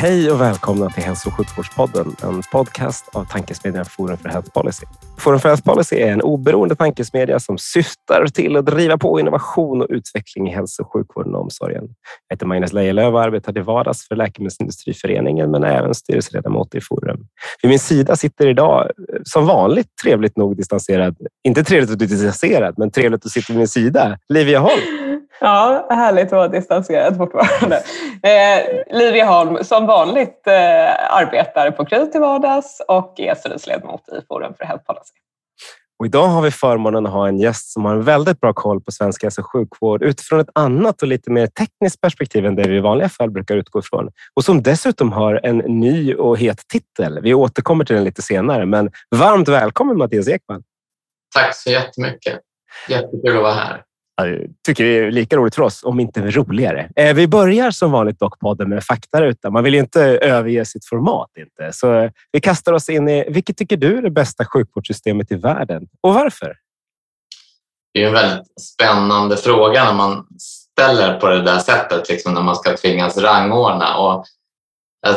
Hej och välkomna till Hälso och sjukvårdspodden, en podcast av tankesmedjan Forum för Health Policy. Forum för Health Policy är en oberoende tankesmedja som syftar till att driva på innovation och utveckling i hälso och sjukvården och omsorgen. Jag heter Magnus Lejelöw och arbetar till vardags för Läkemedelsindustriföreningen men är även styrelseledamot i Forum. Vid min sida sitter idag, som vanligt, trevligt nog distanserad. Inte trevligt att du är distanserad, men trevligt att sitta vid min sida. Livia Holm. Ja, härligt att vara distanserad fortfarande. Eh, Livia Holm, som vanligt eh, arbetar på KRI till vardags och är styrelseledamot i Forum för Health Policy. Och idag har vi förmånen att ha en gäst som har en väldigt bra koll på svensk hälso och sjukvård utifrån ett annat och lite mer tekniskt perspektiv än det vi i vanliga fall brukar utgå ifrån. Och som dessutom har en ny och het titel. Vi återkommer till den lite senare, men varmt välkommen Mattias Ekman. Tack så jättemycket. Jättekul att vara här tycker det är lika roligt för oss, om inte roligare. Eh, vi börjar som vanligt dock podden med faktaruta. Man vill inte överge sitt format. inte. Så eh, vi kastar oss in i, vilket tycker du är det bästa sjukvårdssystemet i världen och varför? Det är en väldigt spännande fråga när man ställer på det där sättet, liksom när man ska tvingas rangordna. Och jag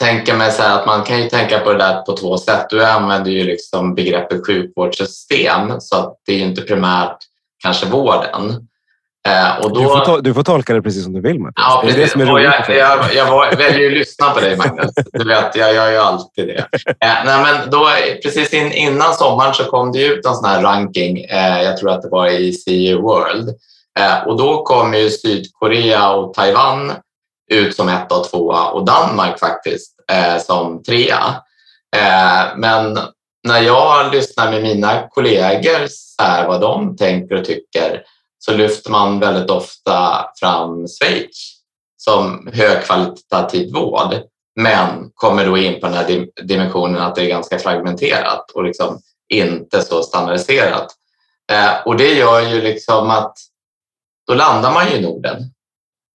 tänker mig så att man kan ju tänka på det där på två sätt. Du använder ju liksom begreppet sjukvårdssystem, så att det är inte primärt kanske vården. Eh, och då... du, får du, får tolka det precis som du vill, Mattias. Ja, precis. Det är det som är roligt jag, jag, jag väljer ju att lyssna på dig, Magnus. Du vet, jag gör ju alltid det. Eh, nej, men då, precis in, innan sommaren så kom det ut en sån här ranking. Eh, jag tror att det var i CE World. Eh, och då kom ju Sydkorea och Taiwan ut som ett och tvåa och Danmark faktiskt eh, som trea. Eh, men när jag lyssnar med mina kollegor så här, vad de tänker och tycker så lyfter man väldigt ofta fram Schweiz som högkvalitativ vård men kommer då in på den här dimensionen att det är ganska fragmenterat och liksom inte så standardiserat. Eh, och det gör ju liksom att då landar man ju i Norden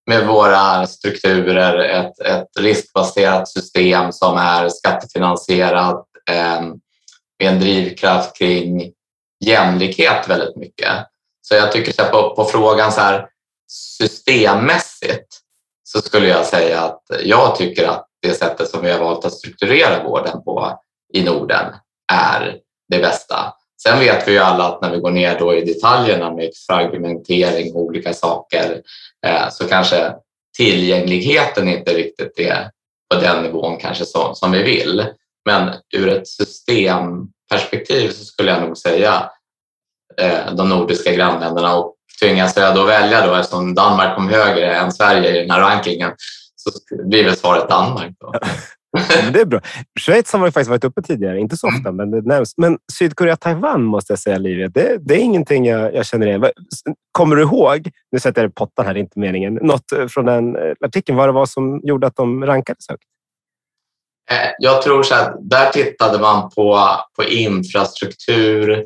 med våra strukturer, ett, ett riskbaserat system som är skattefinansierat, eh, med en drivkraft kring jämlikhet väldigt mycket. Så jag tycker så på, på frågan så här, systemmässigt så skulle jag säga att jag tycker att det sättet som vi har valt att strukturera vården på i Norden är det bästa. Sen vet vi ju alla att när vi går ner då i detaljerna med fragmentering och olika saker eh, så kanske tillgängligheten inte riktigt är på den nivån kanske som, som vi vill. Men ur ett systemperspektiv så skulle jag nog säga eh, de nordiska grannländerna och tvingas jag då välja då eftersom Danmark kom högre än Sverige i den här rankingen så blir väl svaret Danmark. Då. det är bra. Schweiz har man faktiskt varit uppe tidigare, inte så ofta, men det nämns. Men Sydkorea-Taiwan måste jag säga, Livia, det, det är ingenting jag, jag, känner igen. Kommer du ihåg, nu sätter jag pottan här, inte meningen, något eh, från den eh, artikeln, vad det var som gjorde att de rankades högt? Eh, jag tror så att där tittade man på, på infrastruktur,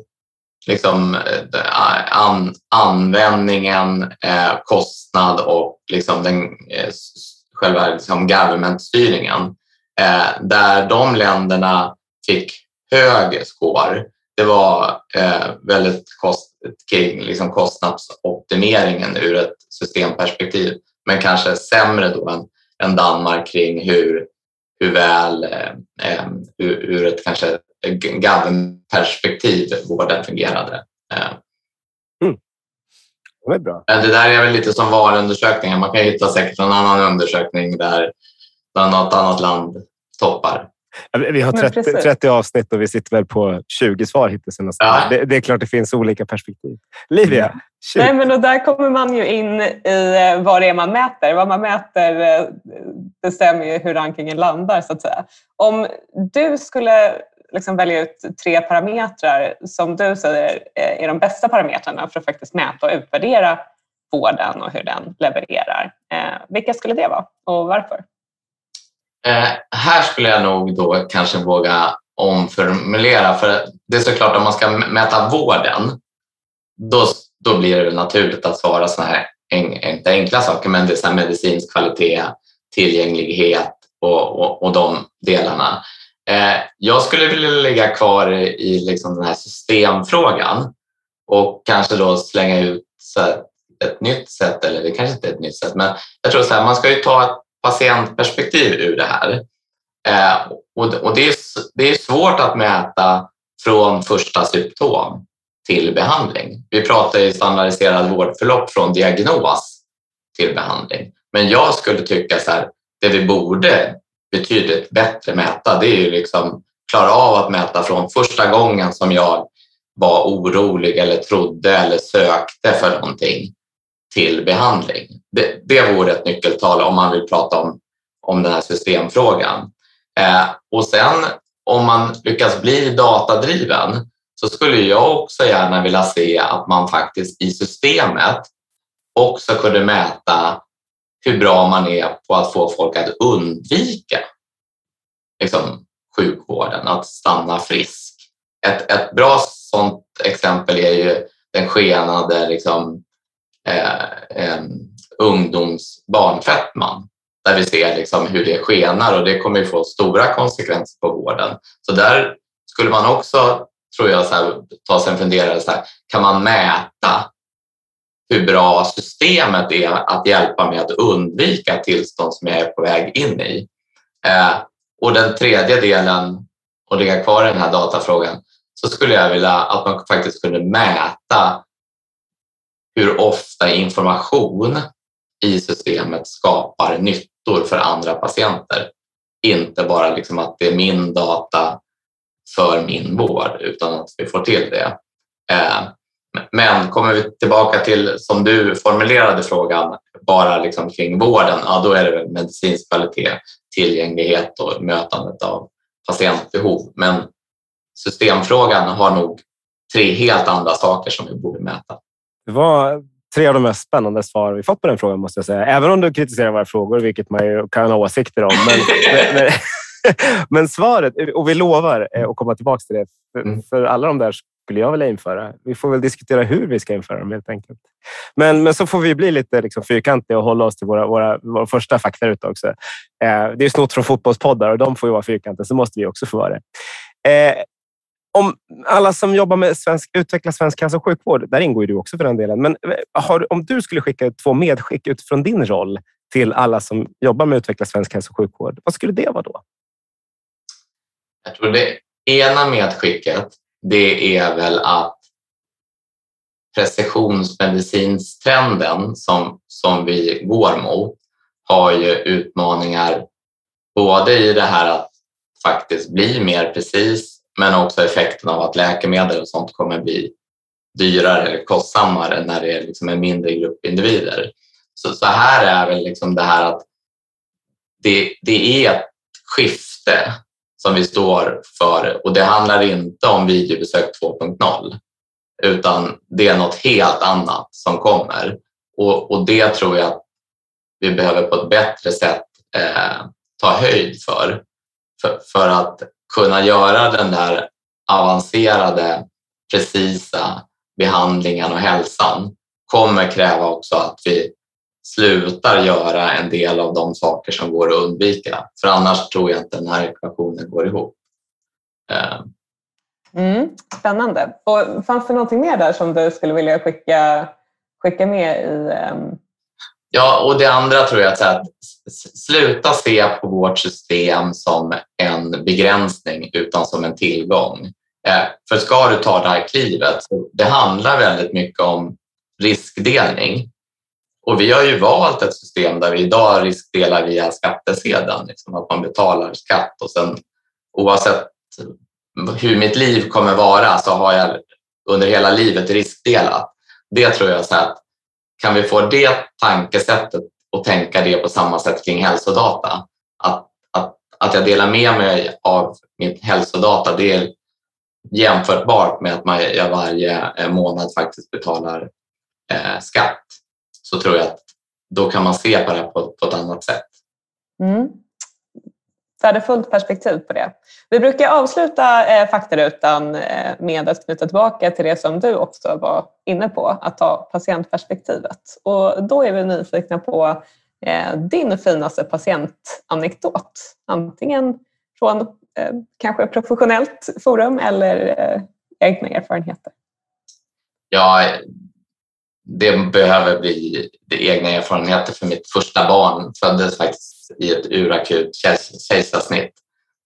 liksom, eh, an, användningen, eh, kostnad och liksom den, eh, själva liksom governmentstyrningen. Eh, där de länderna fick hög score, det var eh, väldigt kost, kring liksom kostnadsoptimeringen ur ett systemperspektiv, men kanske sämre då än, än Danmark kring hur hur väl eh, eh ur, ur ett kanske govern-perspektiv vården fungerade. Eh. Mm. Det är bra. Det där är väl lite som valundersökningar. Man kan hitta säkert en annan undersökning där något annat land toppar. Vi har 30, 30, avsnitt och vi sitter väl på 20 svar hittills. Ja. Det, det, är klart det finns olika perspektiv. Livia? Mm. Nej, men och där kommer man ju in i eh, vad det är man mäter. Vad man mäter eh, bestämmer ju hur rankingen landar så att säga. Om du skulle liksom välja ut tre parametrar som du säger eh, är de bästa parametrarna för att faktiskt mäta och utvärdera vården och hur den levererar. Vilka skulle det vara och varför? Eh, här skulle jag nog då kanske våga omformulera. För det är såklart om man ska mäta vården, då, då blir det naturligt att svara sådana här inte enkla saker, men det är så medicinsk kvalitet, tillgänglighet och, och, och de delarna. Eh, jag skulle vilja ligga kvar i liksom den här systemfrågan och kanske då slänga ut ett nytt sätt, eller det kanske inte är ett nytt sätt, men jag tror så här, man ska ju ta ett patientperspektiv ur det här. Eh, och, och det, är, det är svårt att mäta från första symptom till behandling. Vi pratar i standardiserad vårdförlopp från diagnos till behandling. Men jag skulle tycka så här, det vi borde betydligt bättre mäta, det är ju liksom klara av att mäta från första gången som jag var orolig eller trodde eller sökte för någonting till behandling. Det, det vore ett nyckeltal om man vill prata om, om den här systemfrågan. Eh, och sen om man lyckas bli datadriven så skulle jag också gärna vilja se att man faktiskt i systemet också kunde mäta hur bra man är på att få folk att undvika liksom, sjukvården, att stanna frisk. Ett, ett bra sådant exempel är ju den skenande liksom, eh, eh, ungdomsbarnfettman där vi ser liksom hur det skenar och det kommer ju få stora konsekvenser på vården. Så där skulle man också, tror jag, så här, ta sig en funderare, så här, kan man mäta hur bra systemet är att hjälpa mig att undvika tillstånd som jag är på väg in i? Eh, och den tredje delen, och ligga kvar i den här datafrågan, så skulle jag vilja att man faktiskt kunde mäta hur ofta information i systemet skapar nyttor för andra patienter. Inte bara liksom att det är min data för min vård, utan att vi får till det. Eh, men kommer vi tillbaka till, som du formulerade frågan, bara liksom kring vården, ja, då är det väl medicinsk kvalitet, tillgänglighet och mötandet av patientbehov. Men systemfrågan har nog tre helt andra saker som vi borde mäta. Det var tre av de mest spännande svar vi fått på den frågan, måste jag säga. Även om du kritiserar våra frågor, vilket man ju kan ha åsikter om. Men, men, men, svaret, och vi lovar eh, att komma tillbaka till det, för, mm. för alla de där skulle jag vilja införa. Vi får väl diskutera hur vi ska införa dem helt enkelt. Men, men så får vi bli lite liksom fyrkantiga och hålla oss till våra, våra, våra första fakta ut också. Eh, det är snott från fotbollspoddar och de får ju vara fyrkantiga, så måste vi också få vara det. Eh, om alla som jobbar med svensk, utveckla svensk hälso och sjukvård, där ingår ju du också för den delen. Men eh, har, om du skulle skicka två medskick utifrån din roll till alla som jobbar med att utveckla svensk hälso och sjukvård, vad skulle det vara då? Jag tror det ena medskicket, det är väl att precisionsmedicinstrenden som, som vi går mot har ju utmaningar både i det här att faktiskt bli mer precis men också effekten av att läkemedel och sånt kommer bli dyrare eller kostsammare när det är liksom en mindre grupp individer. Så, så här är väl liksom det här att det, det är ett skifte som vi står för. Och det handlar inte om videobesök 2.0 utan det är något helt annat som kommer. Och, och det tror jag att vi behöver på ett bättre sätt eh, ta höjd för, för, för att kunna göra den där avancerade, precisa behandlingen och hälsan kommer kräva också att vi slutar göra en del av de saker som går att undvika. För annars tror jag inte den här ekvationen går ihop. Eh. Mm, spännande. Och fanns det någonting mer där som du skulle vilja skicka, skicka med i um... Ja, och det andra tror jag är att sluta se på vårt system som en begränsning utan som en tillgång. Eh, för ska du ta det här klivet, det handlar väldigt mycket om riskdelning. Och vi har ju valt ett system där vi idag riskdelar via skattesedeln, liksom att man betalar skatt och sen oavsett hur mitt liv kommer vara så har jag under hela livet riskdelat. Det tror jag så att kan vi få det tankesättet och tänka det på samma sätt kring hälsodata. Att, att, att jag delar med mig av mitt hälsodata, det är jämförbart med att man, jag varje eh, månad faktiskt betalar eh, skatt. Så tror jag att då kan man se på det på, på ett annat sätt. Mm värdefullt perspektiv på det. Vi brukar avsluta eh, faktarutan eh, med att knyta tillbaka till det som du också var inne på, att ta patientperspektivet. Och då är vi nyfikna på eh, din finaste patientanekdot. Antingen från eh, kanske professionellt forum eller eh, egna erfarenheter. Ja, det behöver bli det egna erfarenheter för mitt första barn föddes faktiskt i ett urakut kejsarsnitt.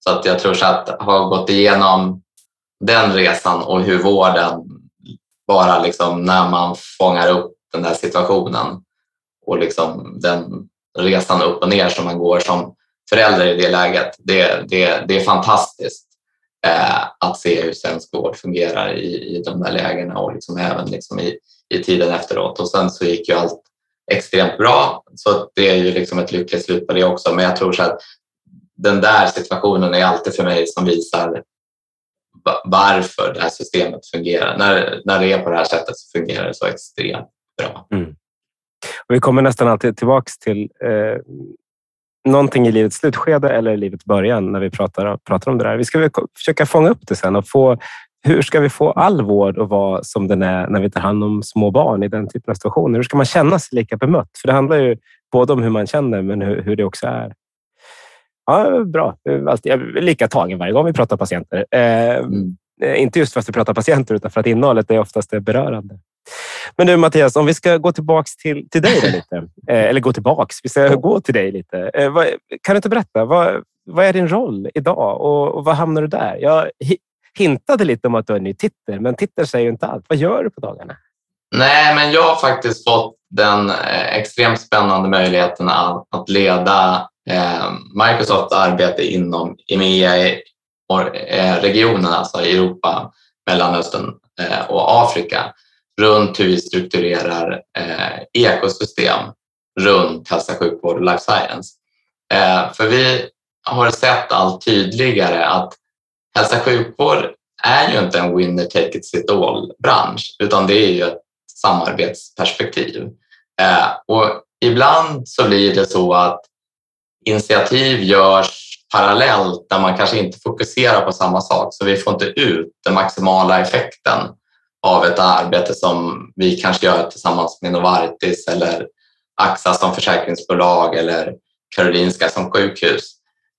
Så att jag tror så att ha gått igenom den resan och hur vården bara liksom när man fångar upp den där situationen och liksom den resan upp och ner som man går som förälder i det läget. Det, det, det är fantastiskt eh, att se hur svensk vård fungerar i, i de där lägena och liksom även liksom i, i tiden efteråt. Och sen så gick ju allt extremt bra så det är ju liksom ett lyckligt slut på det också. Men jag tror så att den där situationen är alltid för mig som visar varför det här systemet fungerar. När, när det är på det här sättet så fungerar det så extremt bra. Mm. Och vi kommer nästan alltid tillbaks till eh, någonting i livets slutskede eller i livets början när vi pratar, pratar om det där. Vi ska försöka fånga upp det sen och få hur ska vi få all vård att vara som den är när vi tar hand om små barn i den typen av situationer? Hur ska man känna sig lika bemött? För det handlar ju både om hur man känner, men hur, hur det också är. Ja, bra. Jag är lika tagen varje gång vi pratar patienter. Eh, mm. Inte just för att vi pratar patienter, utan för att innehållet är oftast är berörande. Men du Mattias, om vi ska gå tillbaks till, till dig lite. Eh, eller gå tillbaks, vi ska gå till dig lite. Eh, vad, kan du inte berätta, vad, vad är din roll idag och, och vad hamnar du där? Jag hintade lite om att du har en ny titel, men titeln säger ju inte allt. Vad gör du på dagarna? Nej, men jag har faktiskt fått den eh, extremt spännande möjligheten att, att leda eh, Microsofts arbete inom EMEA-regionen, eh, alltså Europa, Mellanöstern eh, och Afrika, runt hur vi strukturerar eh, ekosystem runt hälsa, sjukvård och life science. Eh, för vi har sett allt tydligare att hälsa och sjukvård är ju inte en winner take it sit all-bransch utan det är ju ett samarbetsperspektiv. Eh, och ibland så blir det så att initiativ görs parallellt där man kanske inte fokuserar på samma sak så vi får inte ut den maximala effekten av ett arbete som vi kanske gör tillsammans med Novartis eller AXA som försäkringsbolag eller Karolinska som sjukhus.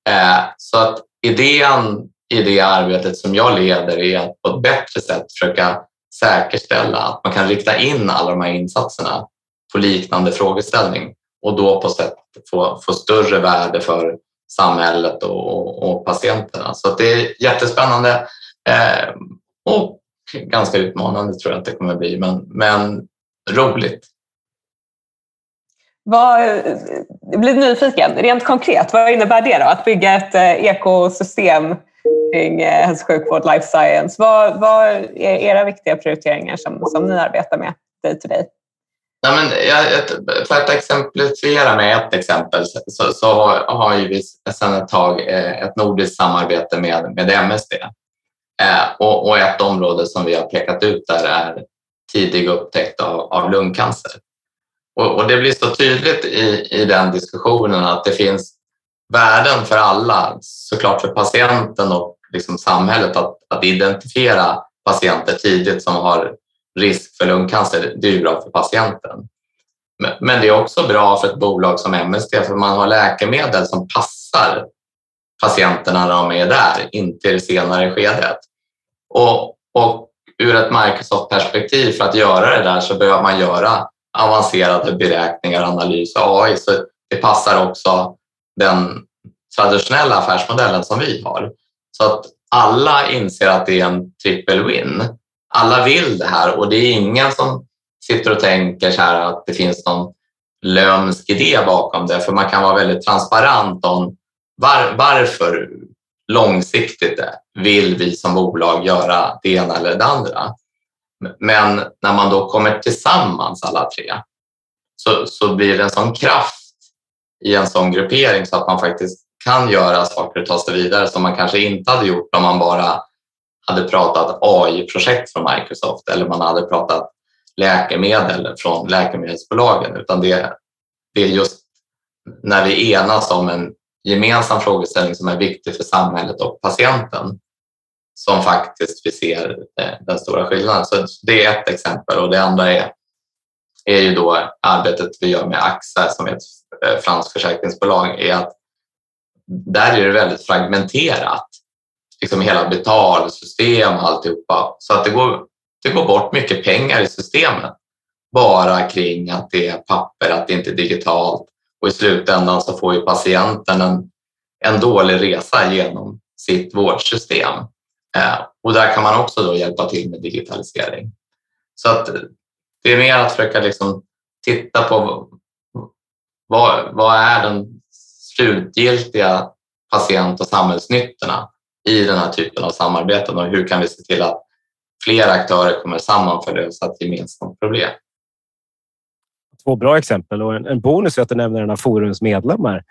Eh, så att idén i det arbetet som jag leder är att på ett bättre sätt försöka säkerställa att man kan rikta in alla de här insatserna på liknande frågeställning och då på sätt få, få större värde för samhället och, och patienterna. Så det är jättespännande eh, och ganska utmanande tror jag att det kommer bli, men, men roligt. Vad, jag blir nyfiken. Rent konkret, vad innebär det då? Att bygga ett eh, ekosystem kring eh, hälso och sjukvård, life science. Vad, vad är era viktiga prioriteringar som, som ni arbetar med day to day? Nej, men jag, för att exemplifiera med ett exempel så, så har ju vi sedan ett tag eh, ett nordiskt samarbete med, med MSD. Eh, och, och, ett område som vi har pekat ut där är tidig upptäckt av, av lungcancer. Och, och, det blir så tydligt i, i den diskussionen att det finns värden för alla, såklart för patienten och liksom samhället att, att identifiera patienter tidigt som har risk för lungcancer. Det är bra för patienten. Men det är också bra för ett bolag som MSD för man har läkemedel som passar patienterna när de är där, inte i det senare skedet. Och, och ur ett Microsoft-perspektiv för att göra det där så behöver man göra avancerade beräkningar, analys och AI. Så det passar också den traditionella affärsmodellen som vi har. Så att alla inser att det är en triple win. Alla vill det här och det är ingen som sitter och tänker så här att det finns någon lömsk idé bakom det, för man kan vara väldigt transparent om var, varför långsiktigt vill vi som bolag göra det ena eller det andra. Men när man då kommer tillsammans alla tre så, så blir det en sån kraft i en sån gruppering så att man faktiskt kan göra saker och ta sig vidare som man kanske inte hade gjort om man bara hade pratat AI-projekt från Microsoft eller man hade pratat läkemedel från läkemedelsbolagen utan det, det är just när vi enas om en gemensam frågeställning som är viktig för samhället och patienten som faktiskt vi ser eh, den stora skillnaden. Så det är ett exempel och det andra är, är ju då arbetet vi gör med AXA som är ett Eh, franskt försäkringsbolag är att där är det väldigt fragmenterat. Liksom hela betalsystem och alltihopa. Så att det går, det går bort mycket pengar i systemet bara kring att det är papper, att det inte är digitalt och i slutändan så får ju patienten en, en dålig resa genom sitt vårdsystem. Eh, och där kan man också då hjälpa till med digitalisering. Så att det är mer att försöka liksom titta på vad, vad är den slutgiltiga patient och samhällsnyttorna i den här typen av samarbeten och hur kan vi se till att fler aktörer kommer samman för att lösa ett gemensamt problem. Två bra exempel och en, bonus är att du nämner en av Forums medlemmar.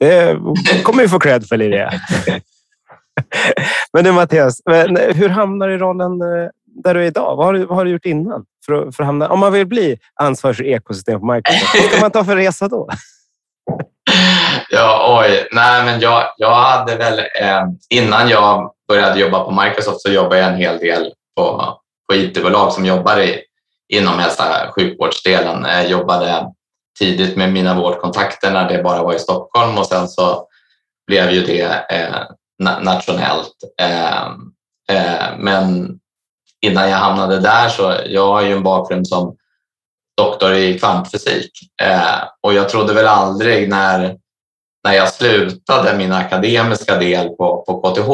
Det kommer vi få cred för, Liria. men du Mattias, hur hamnar du i rollen eh, där du är idag? Vad har du, vad har du gjort innan? För, för hamna, om man vill bli ansvarig för ekosystem på Microsoft, vad ska man ta för resa då? ja, oj. Nej, men jag, jag hade väl... Eh, innan jag började jobba på Microsoft så jobbade jag en hel del på, på IT-bolag som jobbar i, inom hälsa sjukvårdsdelen. Jag jobbade tidigt med mina vårdkontakter när det bara var i Stockholm och sen så blev ju det eh, nationellt. Eh, eh, men innan jag hamnade där så jag har ju en bakgrund som doktor i kvantfysik eh, och jag trodde väl aldrig när, när jag slutade min akademiska del på, på KTH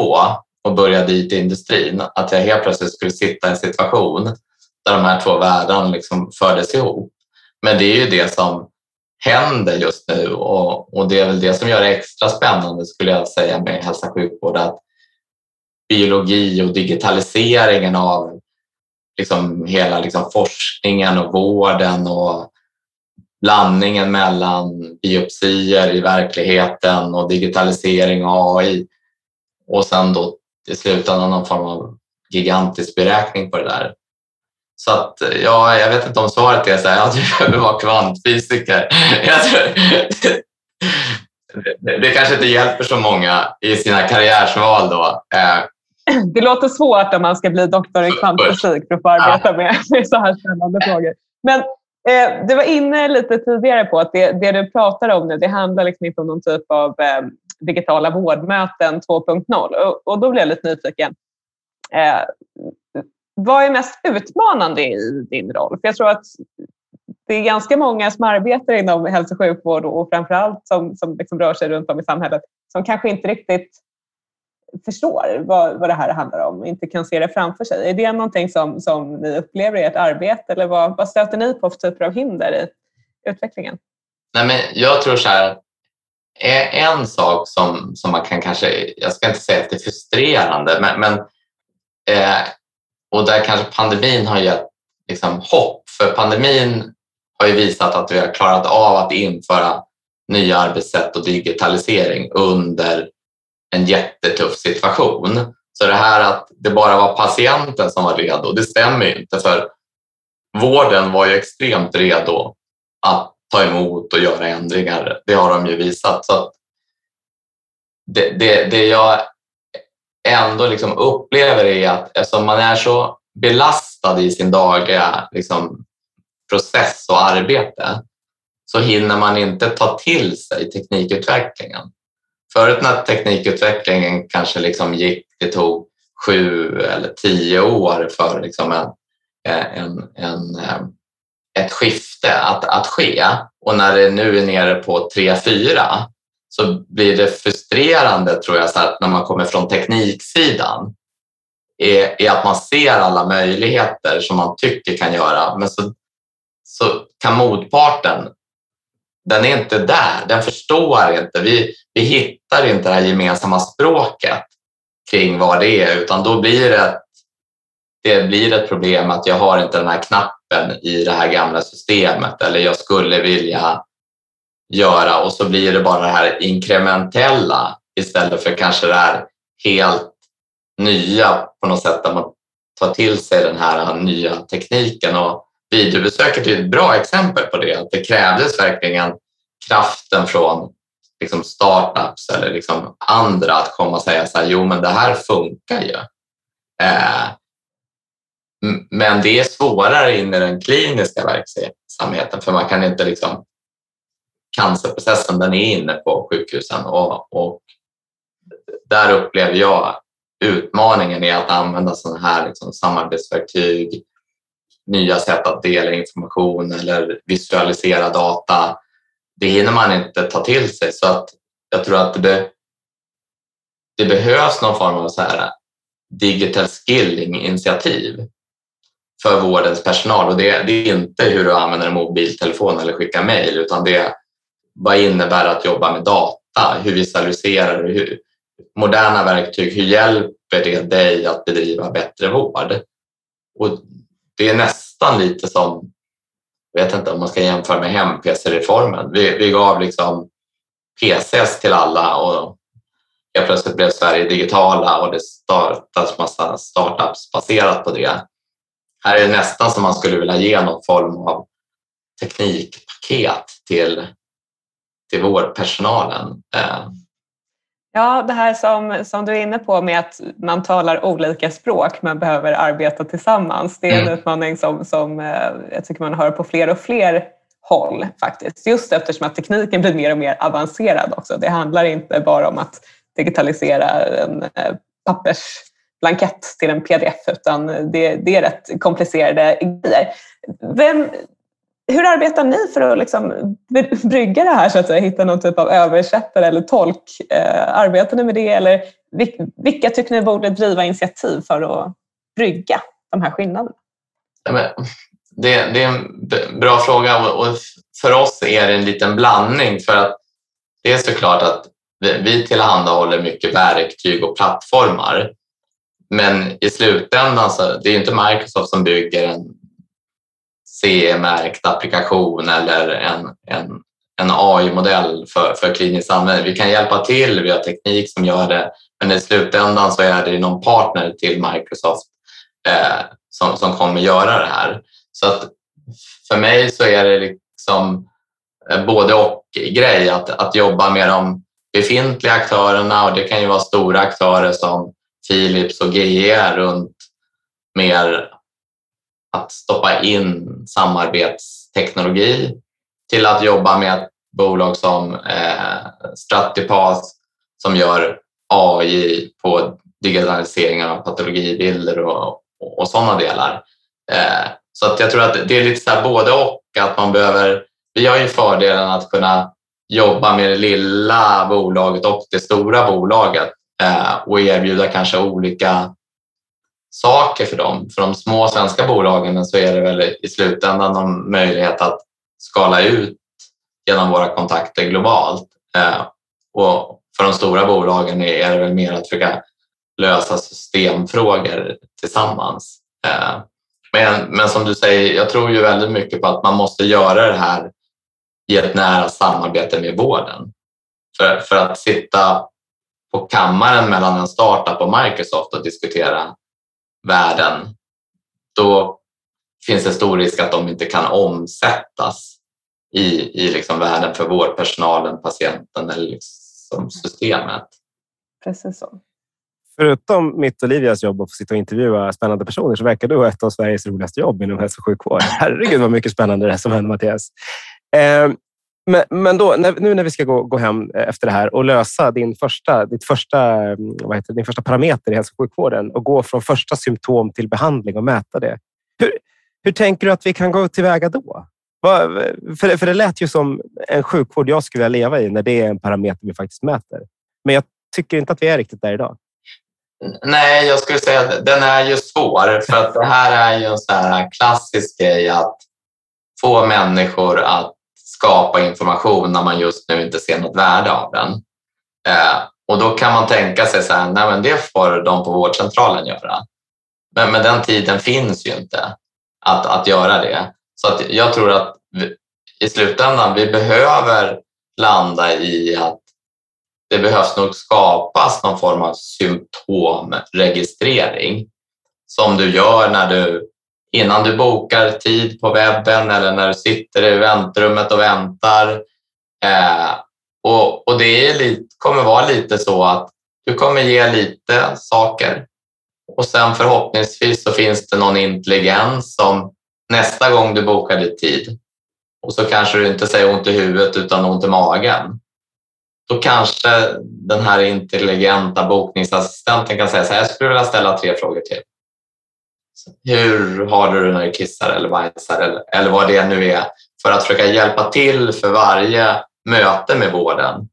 och började i industrin att jag helt plötsligt skulle sitta i en situation där de här två världarna liksom fördes ihop. Men det är ju det som händer just nu och, och det är väl det som gör det extra spännande skulle jag säga med hälsa och sjukvård att biologi och digitaliseringen av liksom hela liksom forskningen och vården och blandningen mellan biopsier i verkligheten och digitalisering och AI och sen då i slutändan någon form av gigantisk beräkning på det där. Så att, ja, jag vet inte om svaret är så här, ja, du behöver vara kvantfysiker. Jag tror, det, det kanske inte hjälper så många i sina karriärsval då. Eh, Det låter svårt om man ska bli doktor i kvantfysik för att få arbeta med, med så här spännande frågor. Men eh, du var inne lite tidigare på att det, det, du pratar om nu, det handlar liksom inte om någon typ av eh, digitala vårdmöten 2.0. Och, och, då blir jag lite nyfiken. Eh, vad är mest utmanande i din roll? För jag tror att det är ganska många som arbetar inom hälso och sjukvård och framförallt som, som liksom rör sig runt om i samhället som kanske inte riktigt förstår vad, vad det här handlar om och inte kan se det framför sig. Är det någonting som, som ni upplever i ert arbete eller vad, vad stöter ni på för typer av hinder i utvecklingen? Nej, men jag tror så här, eh, en sak som, som man kan kanske, jag ska inte säga att det är frustrerande, men, men eh, och där kanske pandemin har gett liksom, hopp, för pandemin har ju visat att vi har klarat av att införa nya arbetssätt och digitalisering under en jättetuff situation. Så det här att det bara var patienten som var redo, det stämmer ju inte för vården var ju extremt redo att ta emot och göra ändringar. Det har de ju visat. Så det, det, det jag ändå liksom upplever är att eftersom man är så belastad i sin dagliga liksom, process och arbete så hinner man inte ta till sig teknikutvecklingen. Förut när teknikutvecklingen kanske liksom gick, det tog sju eller tio år för liksom en, eh, en, en, eh, ett skifte att, att ske. Och när det nu är nere på tre, fyra så blir det frustrerande tror jag så att när man kommer från tekniksidan är, är att man ser alla möjligheter som man tycker kan göra. Men så, så kan motparten den är inte där, den förstår inte. Vi, vi hittar inte det här gemensamma språket kring vad det är utan då blir det, det blir ett problem att jag har inte den här knappen i det här gamla systemet eller jag skulle vilja göra och så blir det bara det här inkrementella istället för kanske det här helt nya på något sätt där man tar till sig den här nya tekniken och videobesöket är ett bra exempel på det. Att det krävdes verkligen kraften från liksom startups eller liksom andra att komma och säga så här, jo men det här funkar ju. Eh, men det är svårare in i den kliniska verksamheten för man kan inte liksom cancerprocessen den är inne på sjukhusen och, och där upplever jag utmaningen i att använda sådana här liksom samarbetsverktyg, nya sätt att dela information eller visualisera data. Det hinner man inte ta till sig så att jag tror att det, be, det behövs någon form av så här digital skilling-initiativ för vårdens personal och det, det, är inte hur du använder en mobiltelefon eller skickar mejl utan det vad innebär att jobba med data? Hur visualiserar du? Hur, moderna verktyg, hur hjälper det dig att bedriva bättre vård? Och det är nästan lite som, jag vet inte om man ska jämföra med hem-PC-reformen. Vi, vi gav liksom PCs till alla och helt plötsligt blev Sverige digitala och det startas massa startups baserat på det. Här är det nästan som man skulle vilja ge någon form av teknikpaket till, till vårdpersonalen. Eh, Ja, det här som, som du är inne på med att man talar olika språk, man behöver arbeta tillsammans. Det är en mm. utmaning som, som eh, jag tycker man hör på fler och fler håll faktiskt. Just eftersom att tekniken blir mer och mer avancerad också. Det handlar inte bara om att digitalisera en eh, pappersblankett till en pdf utan det, det är rätt komplicerade grejer. Vem, hur arbetar ni för att liksom brygga det här, så att säga, hitta någon typ av översättare eller tolk? Eh, arbetar ni med det eller vilka tycker ni borde driva initiativ för att brygga de här skillnaderna? Det, det är en bra fråga och för oss är det en liten blandning för att det är såklart att vi tillhandahåller mycket verktyg och plattformar. Men i slutändan så det är inte Microsoft som bygger en CE-märkt applikation eller en, en, en AI-modell för, för klinisk användning. Vi kan hjälpa till, vi har teknik som gör det, men i slutändan så är det någon partner till Microsoft eh, som, som kommer göra det här. Så att för mig så är det liksom eh, både och grej att, att jobba med de befintliga aktörerna och det kan ju vara stora aktörer som Philips och GE runt mer att stoppa in samarbetsteknologi till att jobba med ett bolag som eh, Stratipas som gör AI på digitalisering av patologibilder och, och, och sådana delar. Eh, så att jag tror att det är lite så både och. att man behöver, Vi har ju fördelen att kunna jobba med det lilla bolaget och det stora bolaget eh, och erbjuda kanske olika saker för dem. För de små svenska bolagen så är det väl i slutändan en möjlighet att skala ut genom våra kontakter globalt. Eh, och för de stora bolagen är det väl mer att försöka lösa systemfrågor tillsammans. Eh, men, men som du säger, jag tror ju väldigt mycket på att man måste göra det här i ett nära samarbete med vården. För, för att sitta på kammaren mellan en startup och Microsoft och diskutera värden, då finns det stor risk att de inte kan omsättas i, i liksom värden för vårdpersonalen, patienten eller liksom systemet. Precis så. Förutom mitt och Livias jobb att få sitta och intervjua spännande personer så verkar du ha ett av Sveriges roligaste jobb inom hälso och sjukvård. Herregud vad mycket spännande det är som händer Mattias. Eh, men, men då, när, nu när vi ska gå, gå hem eh, efter det här och lösa din första, ditt första, mm, vad heter, din första parameter i hälso och sjukvården och gå från första symptom till behandling och mäta det. Hur, hur tänker du att vi kan gå tillväga då? För, för det lät ju som en sjukvård jag skulle vilja leva i när det är en parameter vi faktiskt mäter. Men jag tycker inte att vi är riktigt där idag. Nej, jag skulle säga att den är ju svår för att det här är ju en sån här klassisk grej att få människor att skapa information när man just nu inte ser något värde av den. Eh, och då kan man tänka sig så här, nej men det får de på vårdcentralen göra. Men, men den tiden finns ju inte att, att göra det. Så att jag tror att vi, i slutändan, vi behöver landa i att det behövs nog skapas någon form av symptomregistrering som du gör när du innan du bokar tid på webben eller när du sitter i väntrummet och väntar. Eh, och, och det är lite, kommer vara lite så att du kommer ge lite saker och sen förhoppningsvis så finns det någon intelligens som nästa gång du bokar ditt tid och så kanske du inte säger ont i huvudet utan ont i magen. Då kanske den här intelligenta bokningsassistenten kan säga så här, jag skulle vilja ställa tre frågor till. Hur har du det när du kissar eller bajsar eller, eller vad det nu är för att försöka hjälpa till för varje möte med vården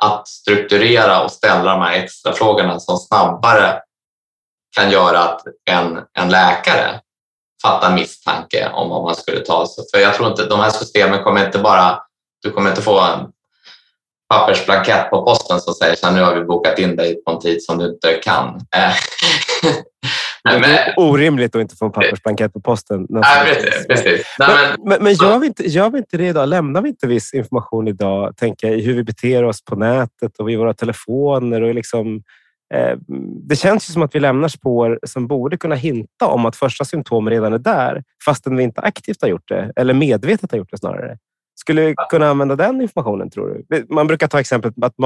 att strukturera och ställa de här extra frågorna som snabbare kan göra att en, en läkare fattar misstanke om vad man skulle ta. För jag tror inte, de här systemen kommer inte bara, du kommer inte få en pappersblankett på posten som säger att nu har vi bokat in dig på en tid som du inte kan. Eh, Eh, men, det är orimligt att inte få en pappersblankett på posten. Nej, precis. precis. Nej, men, men, men, gör, vi inte, gör vi inte det idag? Lämnar vi inte viss information idag? Tänker i hur vi beter oss på nätet och vid våra telefoner och liksom Eh, det känns ju som att vi lämnar spår som borde kunna hinta om att första symptom redan är där, fastän vi inte aktivt har gjort det, eller medvetet har gjort det snarare. Skulle vi kunna använda den informationen, tror du? Man brukar ta exemplet att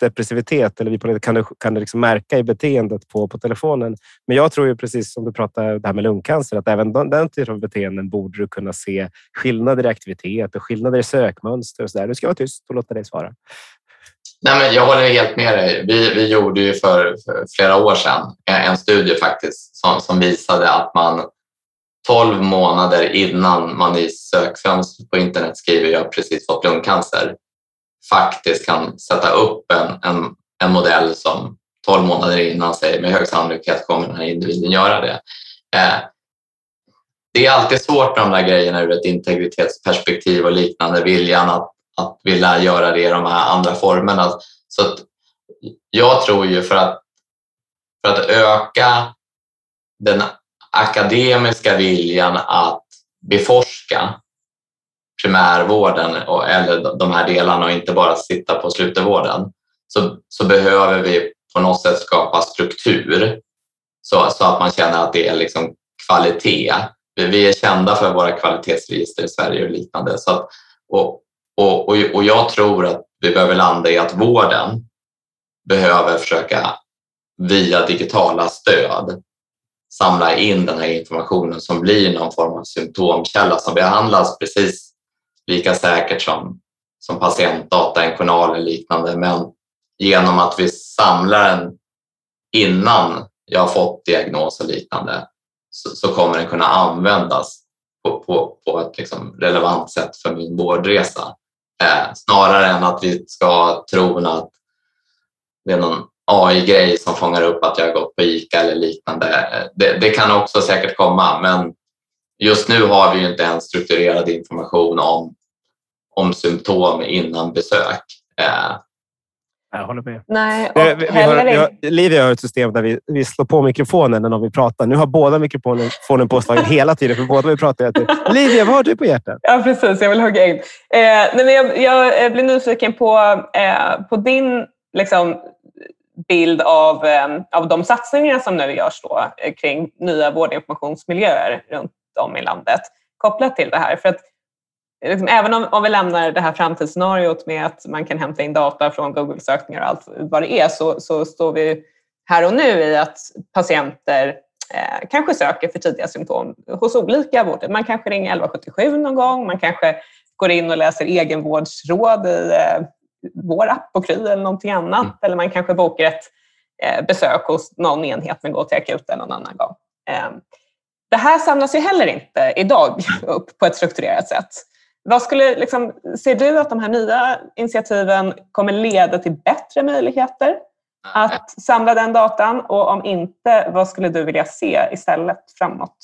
depressivitet eller bipolaritet kan du, kan du liksom märka i beteendet på, på telefonen. Men jag tror ju precis som du pratade det här med lungcancer, att även den, den typen av beteenden borde du kunna se skillnader i aktivitet och skillnader i sökmönster. Och så där. Du ska vara tyst och låta dig svara. Nej, men jag håller helt med dig. Vi, vi gjorde ju för, för, flera år sedan en studie faktiskt som, som visade att man 12 månader innan man i sökfönstret på internet skriver jag har precis fått lungcancer faktiskt kan sätta upp en, en, en modell som 12 månader innan säger med hög sannolikhet kommer den här individen göra det. Eh, det är alltid svårt med de där grejerna ur ett integritetsperspektiv och liknande, viljan att att vilja göra det i de här andra formerna. Så jag tror ju för att, för att öka den akademiska viljan att beforska primärvården och, eller de här delarna och inte bara sitta på slutenvården så, så behöver vi på något sätt skapa struktur så, så att man känner att det är liksom kvalitet. Vi är kända för våra kvalitetsregister i Sverige och liknande. Så att, och, och, och, och jag tror att vi behöver landa i att vården behöver försöka via digitala stöd samla in den här informationen som blir någon form av symptomkälla som behandlas precis lika säkert som, som patientdata, en journal eller liknande. Men genom att vi samlar den innan jag har fått diagnos och liknande så, så kommer den kunna användas på, på, på ett liksom relevant sätt för min vårdresa. Eh, snarare än att vi ska tro att det är någon AI-grej som fångar upp att jag har gått på ICA eller liknande. Eh, det, det, kan också säkert komma, men just nu har vi inte ens strukturerad information om, om symptom innan besök. Eh, jag håller med. Nej, och vi, vi har, vi har, Livia har ett system där vi, vi slår på mikrofonen när vi pratar. Nu har båda mikrofonen påslagen hela tiden, för båda vi pratar. Livia, vad har du på hjärtat? Ja, precis. Jag vill hugga in. Eh, nej, men jag, jag blir nyfiken på, eh, på din liksom, bild av, eh, av de satsningar som nu görs då, eh, kring nya vårdinformationsmiljöer runt om i landet kopplat till det här. För att liksom, även om, om vi lämnar det här framtidsscenariot med att man kan hämta in data från Google-sökningar och allt vad det är så, så står vi här och nu i att patienter eh, kanske söker för tidiga symptom hos olika vårder. Man kanske ringer 1177 någon gång, man kanske går in och läser egenvårdsråd i eh, vår app på Kry eller någonting annat. Mm. Eller man kanske bokar ett eh, besök hos någon enhet men går till akuten någon annan gång. Eh, det här samlas ju heller inte idag upp på ett strukturerat sätt. Vad skulle, liksom, ser du att de här nya initiativen kommer leda till bättre möjligheter att samla den datan? Och om inte, vad skulle du vilja se istället framåt?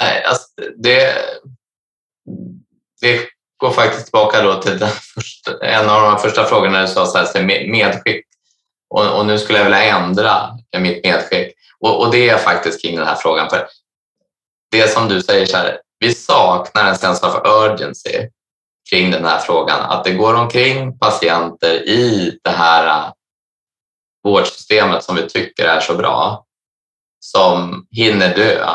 Nej, alltså det, det går faktiskt tillbaka då till första, en av de första frågorna du sa, så här, medskick. Och, och, nu skulle jag vilja ändra mitt medskick. Och, och, det är faktiskt kring den här frågan. För det som du säger, så här, vi saknar en sense of urgency kring den här frågan. Att det går omkring patienter i det här äh, vårdsystemet som vi tycker är så bra som hinner dö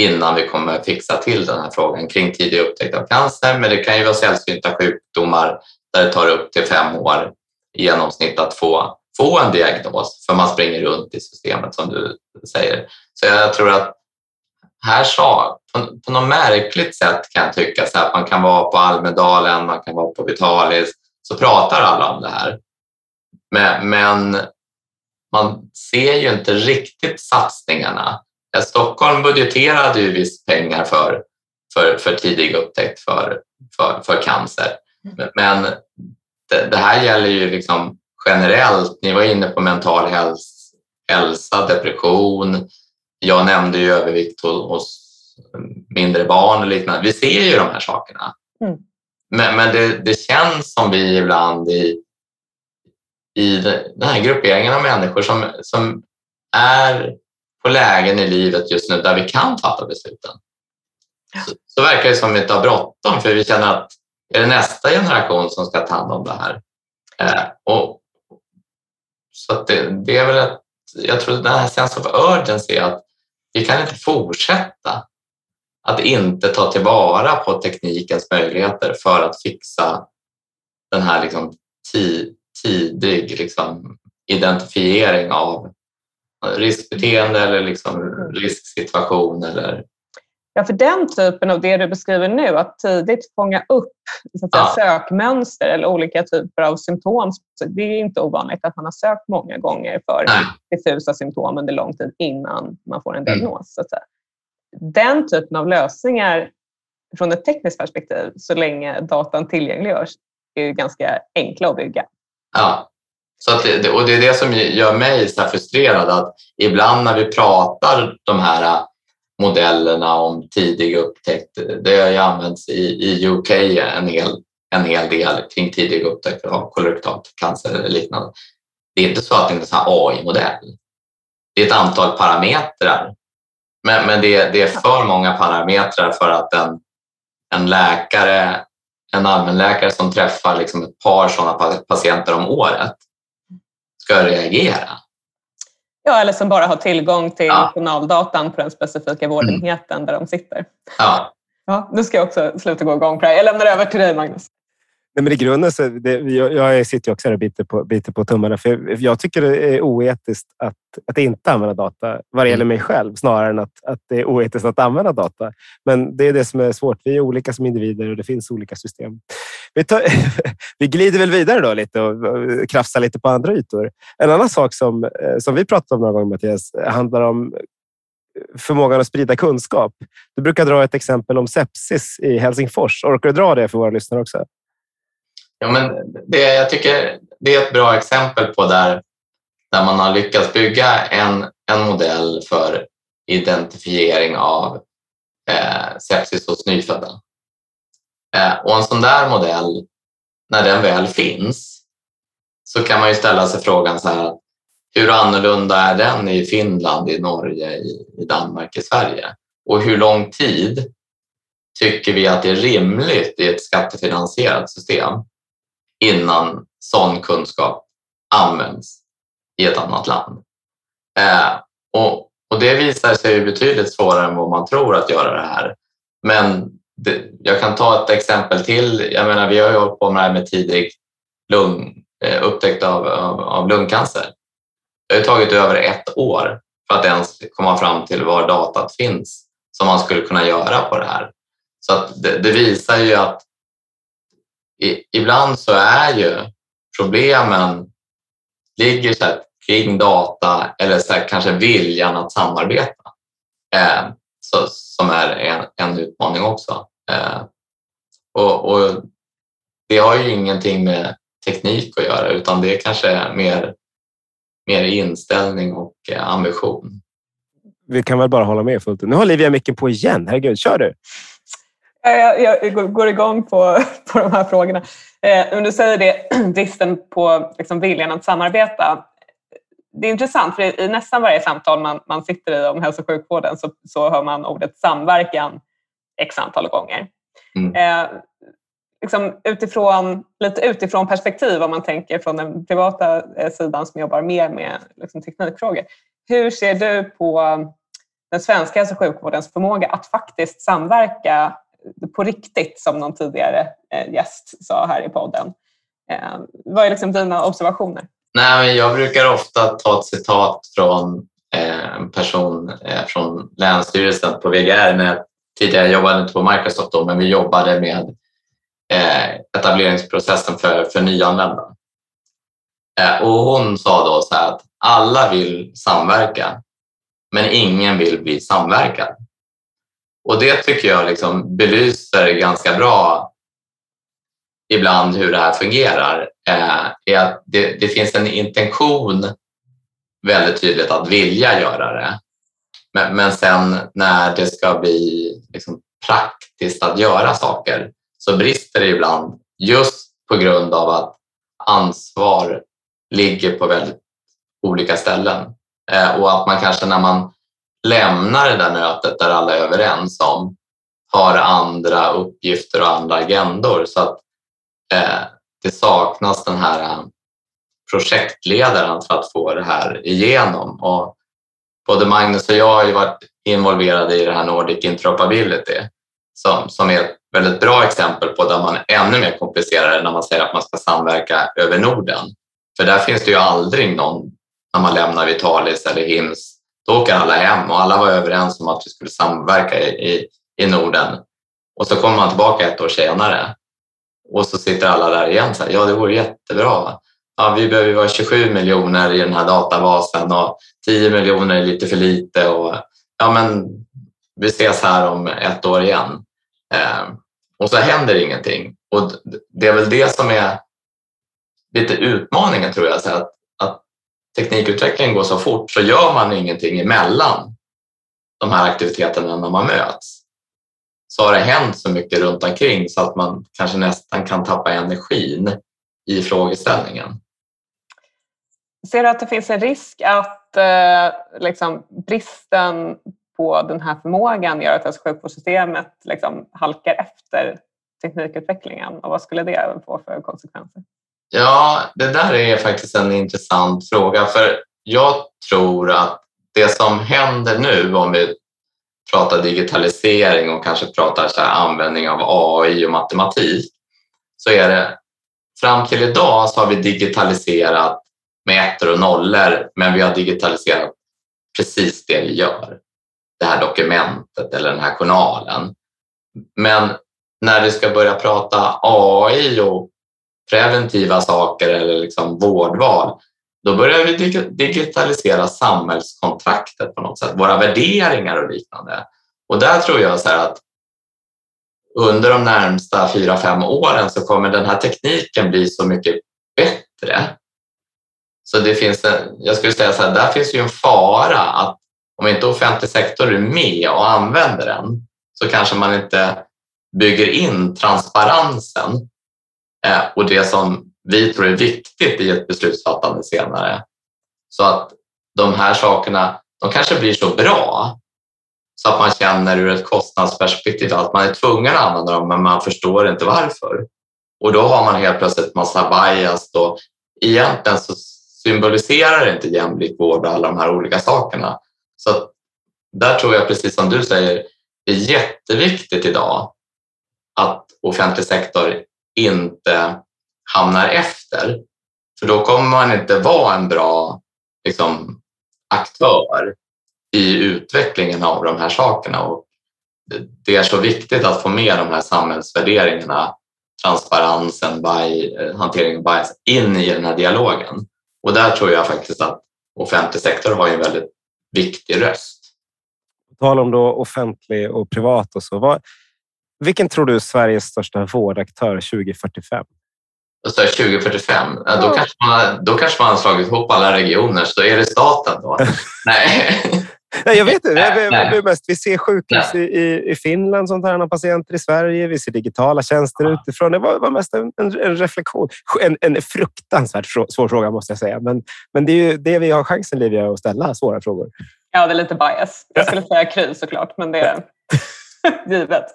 innan vi kommer fixa till den här frågan kring tidig upptäckt av cancer. Men det kan ju vara sällsynta sjukdomar där det tar upp till fem år i genomsnitt att få, få en diagnos, för man springer runt i systemet som du säger. Så jag tror att här sa, på, på något märkligt sätt kan jag tycka så att man kan vara på Almedalen, man kan vara på Vitalis, så pratar alla om det här. Men, men man ser ju inte riktigt satsningarna. Stockholm budgeterade ju visst pengar för, för, för tidig upptäckt för, för, för cancer. Men det, det, här gäller ju liksom generellt. Ni var inne på mental hälsa, hälsa depression. Jag nämnde ju övervikt hos mindre barn och liknande. Vi ser ju de här sakerna. Mm. Men, men det, det, känns som vi ibland i, i den här grupperingen av människor som, som är på lägen i livet just nu där vi kan fatta besluten. Så, så verkar det som att vi inte har bråttom för vi känner att är det nästa generation som ska ta hand om det här? Eh, och, så det, det, är väl ett, jag tror den här sense of urgency att vi kan inte fortsätta att inte ta tillvara på teknikens möjligheter för att fixa den här liksom tidig liksom identifiering av riskbeteende eller liksom risksituation eller Ja, för den typen av det du beskriver nu, att tidigt fånga upp så att säga, ja. sökmönster eller olika typer av symptom. Det är inte ovanligt att man har sökt många gånger för Nej. diffusa symptom under lång tid innan man får en mm. diagnos. Mm. Den typen av lösningar från ett tekniskt perspektiv, så länge datan tillgängliggörs, är ju ganska enkla att bygga. Ja, så att det, och det är det som gör mig så frustrerad att ibland när vi pratar de här modellerna om tidig upptäckt. Det har ju använts i, i UK en hel, en hel del kring tidig upptäckt av kolorektal cancer eller liknande. Det är inte så att det är en AI-modell. Det är ett antal parametrar, men, men det, det, är för många parametrar för att en, en läkare, en allmänläkare som träffar liksom ett par sådana patienter om året ska reagera. Ja, eller som bara har tillgång till ja. journaldatan på den specifika vårdenheten mm. där de sitter. Ja. Ja, nu ska jag också sluta gå igång på det här. Jag lämnar över till dig, Magnus. Nej, men I grunden så det, jag, jag sitter också här och biter på, biter på tummarna. För jag tycker det är oetiskt att, att inte använda data vad det gäller mig själv snarare än att, att det är oetiskt att använda data. Men det är det som är svårt. Vi är olika som individer och det finns olika system. Vi, tar, vi glider väl vidare då lite och krafsar lite på andra ytor. En annan sak som, eh, som vi pratat om några gånger, Mattias, handlar om förmågan att sprida kunskap. Du brukar dra ett exempel om sepsis i Helsingfors. Orkar du dra det för våra lyssnare också? Ja, men det, jag tycker det är ett bra exempel på där, där man har lyckats bygga en, en modell för identifiering av eh, sepsis hos nyfödda. Eh, och en sån där modell, när den väl finns, så kan man ju ställa sig frågan så här, hur annorlunda är den i Finland, i Norge, i, i Danmark, i Sverige? Och hur lång tid tycker vi att det är rimligt i ett skattefinansierat system innan sån kunskap används i ett annat land. Eh, och, och det visar sig betydligt svårare än vad man tror att göra det här. Men det, jag kan ta ett exempel till. Jag menar, vi har ju hållit på med det här med tidig lung, eh, upptäckt av, av, av lungcancer. Det har tagit över ett år för att ens komma fram till var datat finns som man skulle kunna göra på det här. Så det, det, visar ju att ibland så är ju problemen ligger så här, kring data eller så här, kanske viljan att samarbeta eh, så, som är en, en utmaning också. Eh, och, och, det har ju ingenting med teknik att göra utan det är kanske mer, mer inställning och eh, ambition. Vi kan väl bara hålla med fullt Nu har Livia micken på igen. Herregud, kör du! Jag, jag går igång på, på de här frågorna. Eh, du säger det, bristen på liksom, viljan att samarbeta. Det är intressant, för i nästan varje samtal man, man sitter i om hälso och sjukvården så, så hör man ordet samverkan x antal gånger. Mm. Eh, liksom utifrån, lite utifrån perspektiv, om man tänker från den privata eh, sidan som jobbar mer med liksom, teknikfrågor. Hur ser du på den svenska hälso och sjukvårdens förmåga att faktiskt samverka på riktigt, som någon tidigare eh, gäst sa här i podden. Eh, vad är liksom dina observationer? Nej, men jag brukar ofta ta ett citat från eh, en person från Länsstyrelsen på VGR när jag tidigare jobbade inte på Microsoft då, men vi jobbade med etableringsprocessen för, för nyanlända. Och hon sa då så att alla vill samverka, men ingen vill bli samverkad. Och det tycker jag liksom belyser ganska bra ibland hur det här fungerar. Eh, är att det, det, finns en intention väldigt tydligt att vilja göra det. Men, men sen när det ska bli liksom praktiskt att göra saker så brister det ibland just på grund av att ansvar ligger på väldigt olika ställen. Eh, och att man kanske när man lämnar det där mötet där alla är överens om har andra uppgifter och andra agendor så att eh, det saknas den här eh, projektledaren för att få det här igenom. Och både Magnus och jag har ju varit involverade i det här Nordic Interoperability som, som är ett väldigt bra exempel på där man är ännu mer komplicerar när man säger att man ska samverka över Norden. För där finns det ju aldrig någon, när man lämnar Vitalis eller HIMS, då åker alla hem och alla var överens om att vi skulle samverka i, i, i Norden. Och så kommer man tillbaka ett år senare och så sitter alla där igen så här, ja det vore jättebra. Ja, vi behöver vara 27 miljoner i den här databasen och 10 miljoner är lite för lite. Och, ja, men vi ses här om ett år igen. Eh, och så händer ingenting. Och det är väl det som är lite utmaningen tror jag. Så att, att teknikutvecklingen går så fort så gör man ingenting emellan de här aktiviteterna när man möts så har det hänt så mycket runt omkring så att man kanske nästan kan tappa energin i frågeställningen. Ser du att det finns en risk att eh, liksom, bristen på den här förmågan gör att hälso och sjukvårdssystemet liksom, halkar efter teknikutvecklingen och vad skulle det få för konsekvenser? Ja, det där är faktiskt en intressant fråga för jag tror att det som händer nu om vi pratar digitalisering och kanske pratar så användning av AI och matematik så är det fram till idag så har vi digitaliserat med ettor och nollor men vi har digitaliserat precis det vi gör. Det här dokumentet eller den här journalen. Men när vi ska börja prata AI och preventiva saker eller liksom vårdval, då börjar vi digitalisera samhällskontraktet på något sätt, våra värderingar och liknande. Och där tror jag så att under de närmsta fyra, fem åren så kommer den här tekniken bli så mycket bättre. Så det finns en, jag skulle säga så här, där finns ju en fara att om inte offentlig sektor är med och använder den så kanske man inte bygger in transparensen Eh, och det som vi tror är viktigt i ett beslutsfattande senare. Så att de här sakerna, de kanske blir så bra så att man känner ur ett kostnadsperspektiv att man är tvungen att använda dem men man förstår inte varför. Och då har man helt plötsligt massa bias och egentligen så symboliserar inte jämlik vård alla de här olika sakerna. Så där tror jag precis som du säger, det är jätteviktigt idag att offentlig sektor inte hamnar efter. För då kommer man inte vara en bra liksom, aktör i utvecklingen av de här sakerna. Och det är så viktigt att få med de här samhällsvärderingarna, transparensen, by, eh, hanteringen av bias in i den här dialogen. Och där tror jag faktiskt att offentlig sektor har en väldigt viktig röst. På tal om då offentlig och privat och så. Vad, vilken tror du är Sveriges största vårdaktör 2045? så 2045, då, mm. kanske man, då kanske man har slagit ihop alla regioner, så är det staten då? Nej. Nej, jag vet inte. Nej, nej. Mest, vi ser sjukhus i, i Finland som tar hand om patienter i Sverige. Vi ser digitala tjänster ja. utifrån. Det var, var mest en, en, en reflektion. En, en, fruktansvärt svår fråga måste jag säga. Men, men det är ju det vi har chansen, Livia, att ställa svåra frågor. Ja, det är lite bias. Jag skulle säga Kry såklart, men det är givet.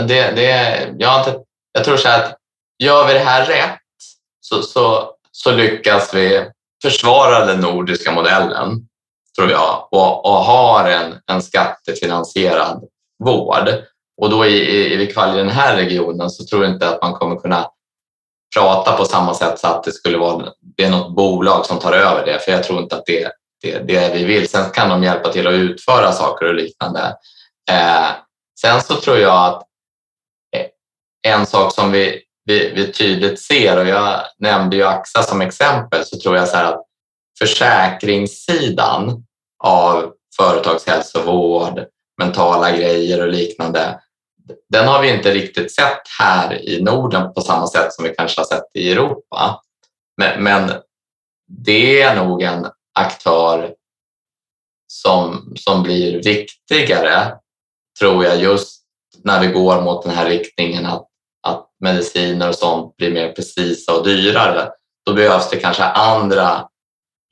Det, det, jag, jag tror så att gör vi det här rätt så, så, så lyckas vi försvara den nordiska modellen, tror jag, och, och har en, en skattefinansierad vård. Och då i, i, i, i den här regionen så tror jag inte att man kommer kunna prata på samma sätt så att det skulle vara det är något bolag som tar över det, för jag tror inte att det är det, det vi vill. Sen kan de hjälpa till att utföra saker och liknande. Eh, sen så tror jag att en sak som vi, vi, vi, tydligt ser, och jag nämnde ju AXA som exempel, så tror jag så att försäkringssidan av företagshälsovård, mentala grejer och liknande, den har vi inte riktigt sett här i Norden på samma sätt som vi kanske har sett i Europa. Men, men det är nog en aktör som, som blir viktigare, tror jag, just när vi går mot den här riktningen att, att mediciner och sånt blir mer precisa och dyrare. Då behövs det kanske andra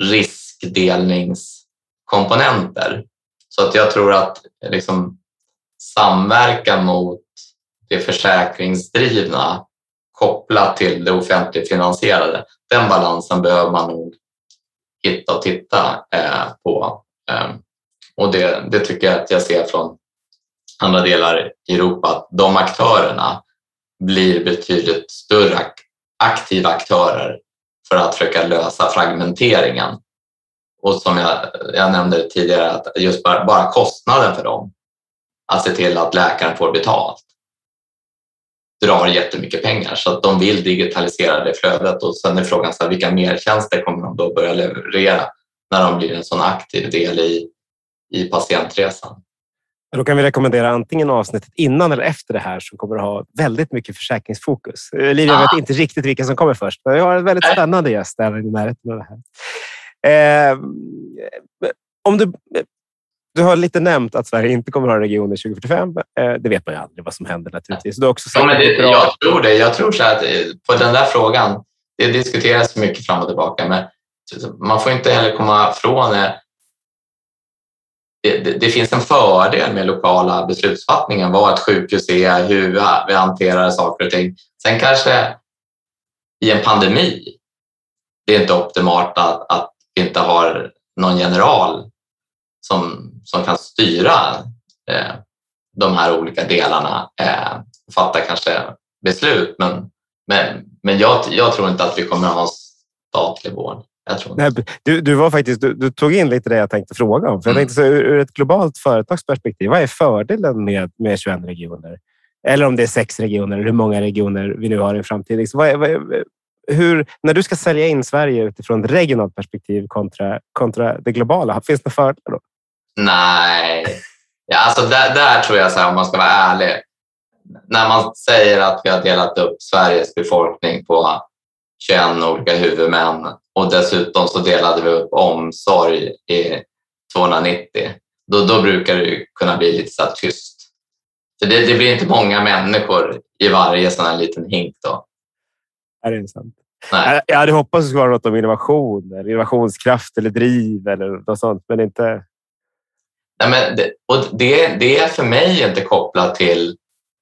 riskdelningskomponenter. Så att jag tror att liksom, samverkan mot det försäkringsdrivna kopplat till det offentligt finansierade, den balansen behöver man nog hitta och titta eh, på. Eh, och det, det tycker jag att jag ser från andra delar i Europa, att de aktörerna blir betydligt större aktiva aktörer för att försöka lösa fragmenteringen. Och som jag, jag nämnde tidigare, att just bara, bara kostnaden för dem, att se till att läkaren får betalt, drar jättemycket pengar så att de vill digitalisera det flödet och sen är frågan så här, vilka mertjänster kommer de då börja leverera när de blir en sån aktiv del i, i patientresan. Då kan vi rekommendera antingen avsnittet innan eller efter det här som kommer att ha väldigt mycket försäkringsfokus. Livia ah. vet inte riktigt vilka som kommer först, men vi har en väldigt spännande gäst där i närheten av det här. Eh, om du, du har lite nämnt att Sverige inte kommer att ha regioner 2045. Eh, det vet man ju aldrig vad som händer naturligtvis. Du har också sagt ja, det, jag tror det. Jag tror så att eh, på den där frågan, det diskuteras mycket fram och tillbaka, men man får inte heller komma ifrån det, det, det, finns en fördel med lokala beslutsfattningen, vad ett sjukhus är, hur vi hanterar saker och ting. Sen kanske i en pandemi, det är inte optimalt att, att vi inte har någon general som, som kan styra eh, de här olika delarna, eh, fatta kanske beslut. Men, men, men jag, jag tror inte att vi kommer att ha statlig vård. Nej, du, du, var faktiskt, du, du, tog in lite det jag tänkte fråga om. För jag mm. tänkte så, ur, ur ett globalt företagsperspektiv, vad är fördelen med, med 21 regioner? Eller om det är sex regioner, hur många regioner vi nu har i framtiden. Liksom, vad är, vad är, hur, när du ska sälja in Sverige utifrån ett regionalt perspektiv kontra, kontra det globala, finns det fördelar då? Nej, ja, alltså där, där tror jag, så här, om man ska vara ärlig, när man säger att vi har delat upp Sveriges befolkning på 21 olika huvudmän och dessutom så delade vi upp omsorg i 290, då, då brukar det kunna bli lite så tyst. För det, det, blir inte många människor i varje sån här liten hink. Då. Är det sant? Nej. Jag hade hoppats att det skulle vara något om innovation, eller innovationskraft eller driv eller något sånt, men inte... Nej, men det, och det, det är för mig inte kopplat till,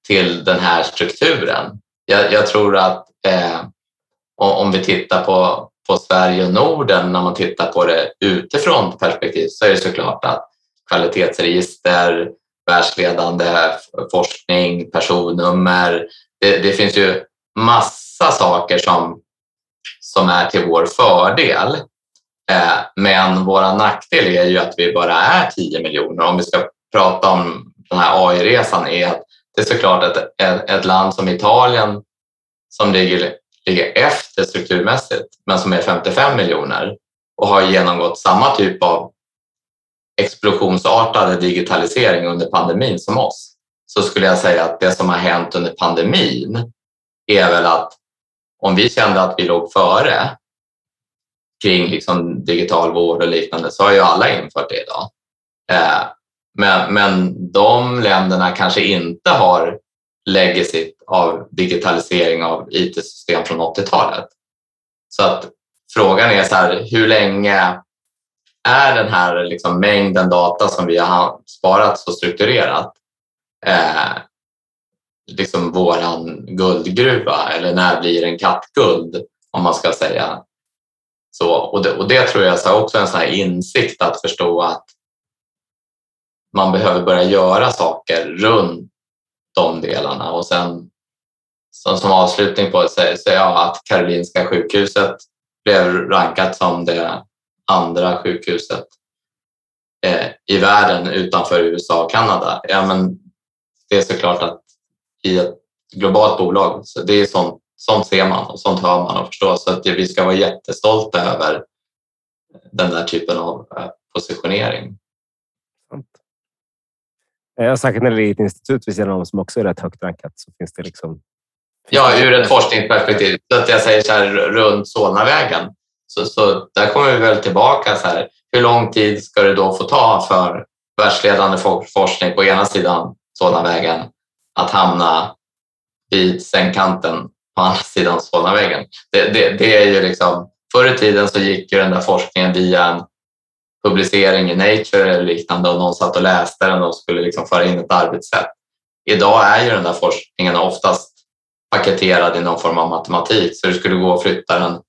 till den här strukturen. Jag, jag tror att eh, om vi tittar på, på Sverige och Norden, när man tittar på det utifrån perspektiv, så är det såklart att kvalitetsregister, världsledande forskning, personnummer. Det, det finns ju massa saker som, som är till vår fördel. Eh, men vår nackdel är ju att vi bara är 10 miljoner. Om vi ska prata om den här AI-resan är att det är såklart att ett land som Italien som ligger, ligger efter strukturmässigt men som är 55 miljoner och har genomgått samma typ av explosionsartade digitalisering under pandemin som oss så skulle jag säga att det som har hänt under pandemin är väl att om vi kände att vi låg före kring liksom digital vård och liknande så har ju alla infört det idag. Eh, men, men de länderna kanske inte har legacy av digitalisering av IT-system från 80-talet. Så att frågan är så här, hur länge är den här liksom mängden data som vi har sparat så strukturerat eh, liksom våran guldgruva eller när blir en kattguld om man ska säga så. Och det, och det tror jag är också en sån insikt att förstå att man behöver börja göra saker runt de delarna och sen som, som avslutning på det säger jag att Karolinska sjukhuset blev rankat som det andra sjukhuset eh, i världen utanför USA och Kanada. Ja, men det är såklart att i ett globalt bolag, så det är sånt, sånt ser man och sånt hör man och förstår. Så att vi ska vara jättestolta över den där typen av eh, positionering. Särskilt eh, säkert när det är ett institut vid sidan om som också är rätt högt rankat så finns det liksom... Ja, ur ett forskningsperspektiv. Så att jag säger så här, runt Solnavägen, så, så där kommer vi väl tillbaka så här. Hur lång tid ska det då få ta för världsledande forskning på ena sidan Solnavägen att hamna vid sängkanten på andra sidan Solnavägen? Det, det, det är ju liksom, förr i tiden så gick ju den där forskningen via en publicering i Nature eller liknande och någon satt och läste den och skulle liksom föra in ett arbetssätt. Idag är ju den där forskningen oftast paketerad i någon form av matematik så det skulle gå att flytta den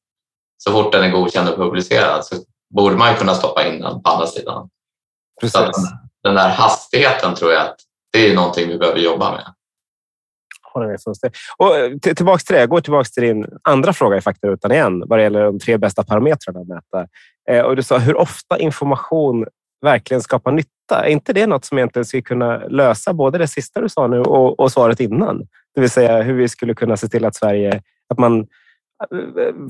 så fort den är godkänd och publicerad så borde man kunna stoppa in den på andra sidan. Precis. Så den där hastigheten tror jag att det är någonting vi behöver jobba med. Och eh, tillbaks till det, jag går tillbaka till din andra fråga i faktarutan igen vad det gäller de tre bästa parametrarna att mäta. Eh, och du sa hur ofta information verkligen skapar nytta. Är inte det något som egentligen skulle kunna lösa både det sista du sa nu och, och svaret innan? Det vill säga hur vi skulle kunna se till att Sverige, att man eh,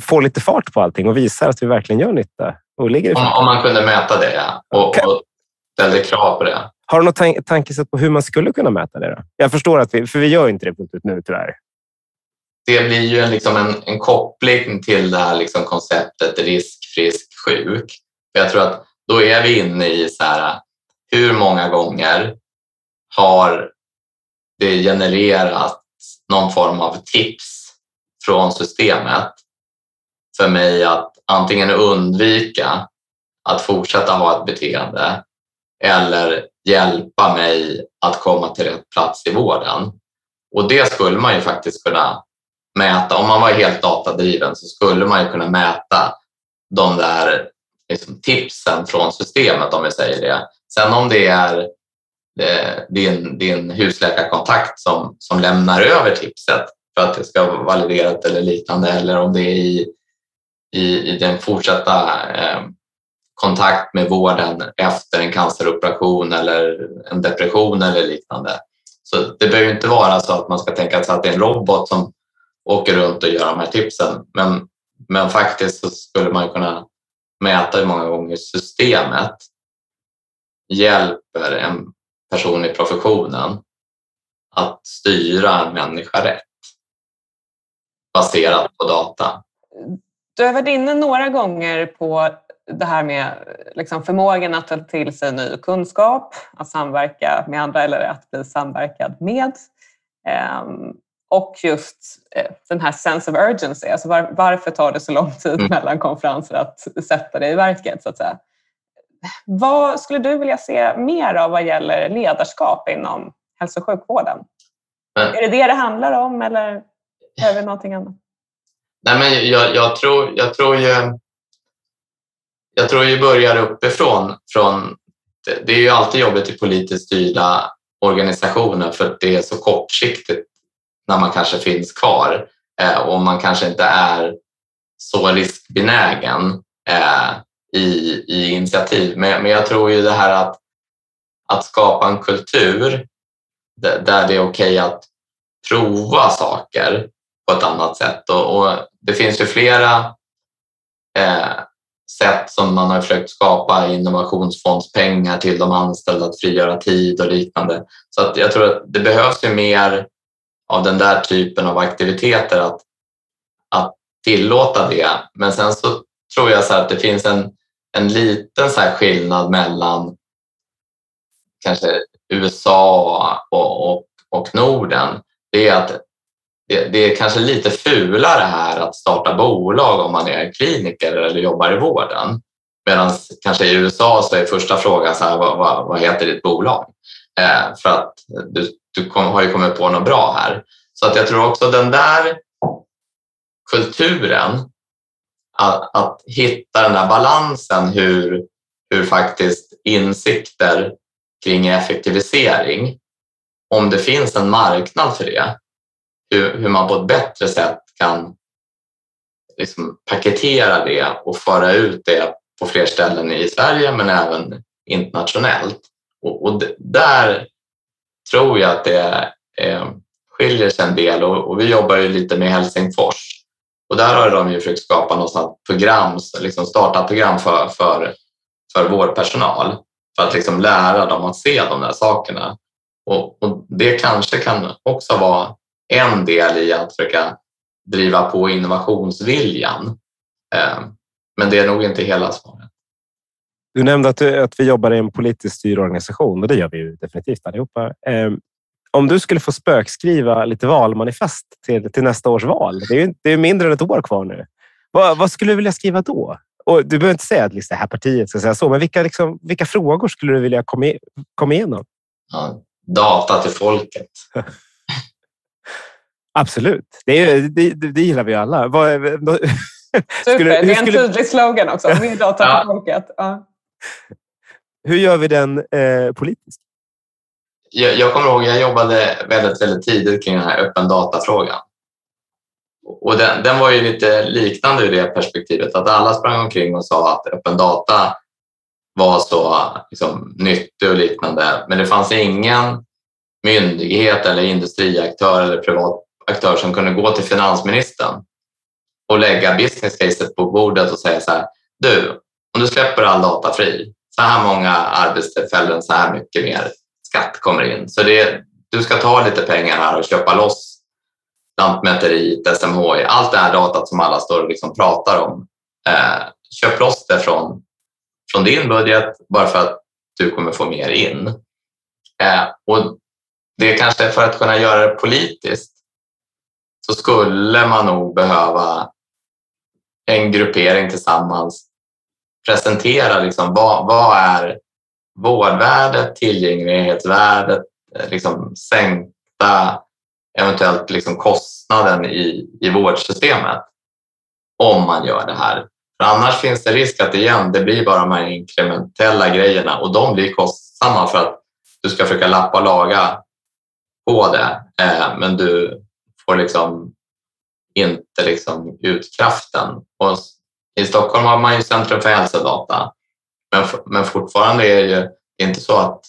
får lite fart på allting och visar att vi verkligen gör nytta. Och ligger om, om man kunde mäta det ja. och, och ställde krav på det. Har du något tank tankesätt på hur man skulle kunna mäta det? Då? Jag förstår att vi, för vi gör inte det fullt ut nu tyvärr. Det blir ju en, liksom en, en koppling till det här liksom konceptet risk, frisk, sjuk. Jag tror att då är vi inne i så här, hur många gånger har det genererat någon form av tips från systemet för mig att antingen undvika att fortsätta ha ett beteende eller hjälpa mig att komma till rätt plats i vården. Och det skulle man ju faktiskt kunna mäta. Om man var helt datadriven så skulle man ju kunna mäta de där liksom, tipsen från systemet om vi säger det. Sen om det är Eh, det, din, din husläkarkontakt som, som lämnar över tipset för att det ska vara validerat eller liknande eller om det är i, i, i den fortsatta eh, kontakt med vården efter en canceroperation eller en depression eller liknande. Så det behöver inte vara så att man ska tänka sig att det är en robot som åker runt och gör de här tipsen. Men, men faktiskt så skulle man kunna mäta hur många gånger systemet hjälper en person i professionen att styra en människa rätt baserat på data. Du har varit inne några gånger på det här med liksom förmågan att ta till sig ny kunskap, att samverka med andra eller att bli samverkad med. Ehm, och just eh, den här sense of urgency, alltså var, varför tar det så lång tid mm. mellan konferenser att sätta det i verket? Så att säga. Vad skulle du vilja se mer av vad gäller ledarskap inom hälso och sjukvården? Men, är det det det handlar om eller är det någonting annat? Nej, men jag, jag, tror, jag tror ju jag tror vi börjar uppifrån. Från, det är ju alltid jobbigt i politiskt styrda organisationer för att det är så kortsiktigt när man kanske finns kvar eh, och man kanske inte är så riskbenägen eh, i, i initiativ. Men, men jag tror ju det här att, att skapa en kultur där det är okej okay att prova saker på ett annat sätt. Och, och det finns ju flera eh, sätt som man har försökt skapa innovationsfondspengar till de anställda att frigöra tid och liknande. Så att jag tror att det behövs ju mer av den där typen av aktiviteter att, att tillåta det. Men sen så tror jag så att det finns en, en liten så skillnad mellan kanske USA och, och, och Norden. Det är att det, det, är kanske lite fulare här att starta bolag om man är kliniker eller jobbar i vården. Medan kanske i USA så är första frågan så här, vad, vad, vad heter ditt bolag? Eh, för att du, du kom, har ju kommit på något bra här. Så att jag tror också den där kulturen, att, att hitta den där balansen hur, hur faktiskt insikter kring effektivisering, om det finns en marknad för det, hur, hur man på ett bättre sätt kan liksom paketera det och föra ut det på fler ställen i Sverige men även internationellt. Och, och där tror jag att det eh, skiljer sig en del och, och, vi jobbar ju lite med Helsingfors och där har de ju försökt skapa något program, liksom starta-program för, för, för vår personal för att liksom lära dem att se de där sakerna. Och, och, det kanske kan också vara en del i att försöka driva på innovationsviljan. Eh, men det är nog inte hela svaret. Du nämnde att, du, att vi jobbar i en politiskt styrd organisation och det gör vi ju definitivt allihopa. Eh, om du skulle få spökskriva lite valmanifest till, till nästa års val. Det är, ju, det är mindre än ett år kvar nu. Vad, vad skulle du vilja skriva då? Och du behöver inte säga att liksom, det här partiet ska säga så, men vilka, liksom, vilka frågor skulle du vilja komma, komma igenom? Ja, data till folket. Absolut, det, är, det, det, gillar vi alla. Vad, Super, det är en tydlig slogan också. Mer data ja. till folket. Ja. Hur gör vi den eh, politiskt? Jag, jag kommer ihåg, jag jobbade väldigt, väldigt tidigt kring den här öppen data-frågan. Och den, den, var ju lite liknande ur det perspektivet att alla sprang omkring och sa att öppen data var så liksom, nyttig och liknande. Men det fanns ingen myndighet eller industriaktör eller privat aktör som kunde gå till finansministern och lägga business caset på bordet och säga så här. Du, om du släpper all data fri, så här många arbetstillfällen, så här mycket mer skatt kommer in. Så det, du ska ta lite pengar här och köpa loss Lantmäteriet, SMHI, allt det här datat som alla står och liksom pratar om. Eh, köp loss det från, från din budget bara för att du kommer få mer in. Eh, och det är kanske för att kunna göra det politiskt så skulle man nog behöva en gruppering tillsammans presentera liksom vad, vad är vårdvärdet, tillgänglighetsvärdet, eh, liksom sänkta eventuellt liksom kostnaden i, i vårdsystemet om man gör det här. För annars finns det risk att igen, det blir bara de här inkrementella grejerna och de blir kostsamma för att du ska försöka lappa och laga på det. Eh, men du får liksom inte liksom ut kraften. Och I Stockholm har man ju Centrum för hälsodata, men, men fortfarande är det ju inte så att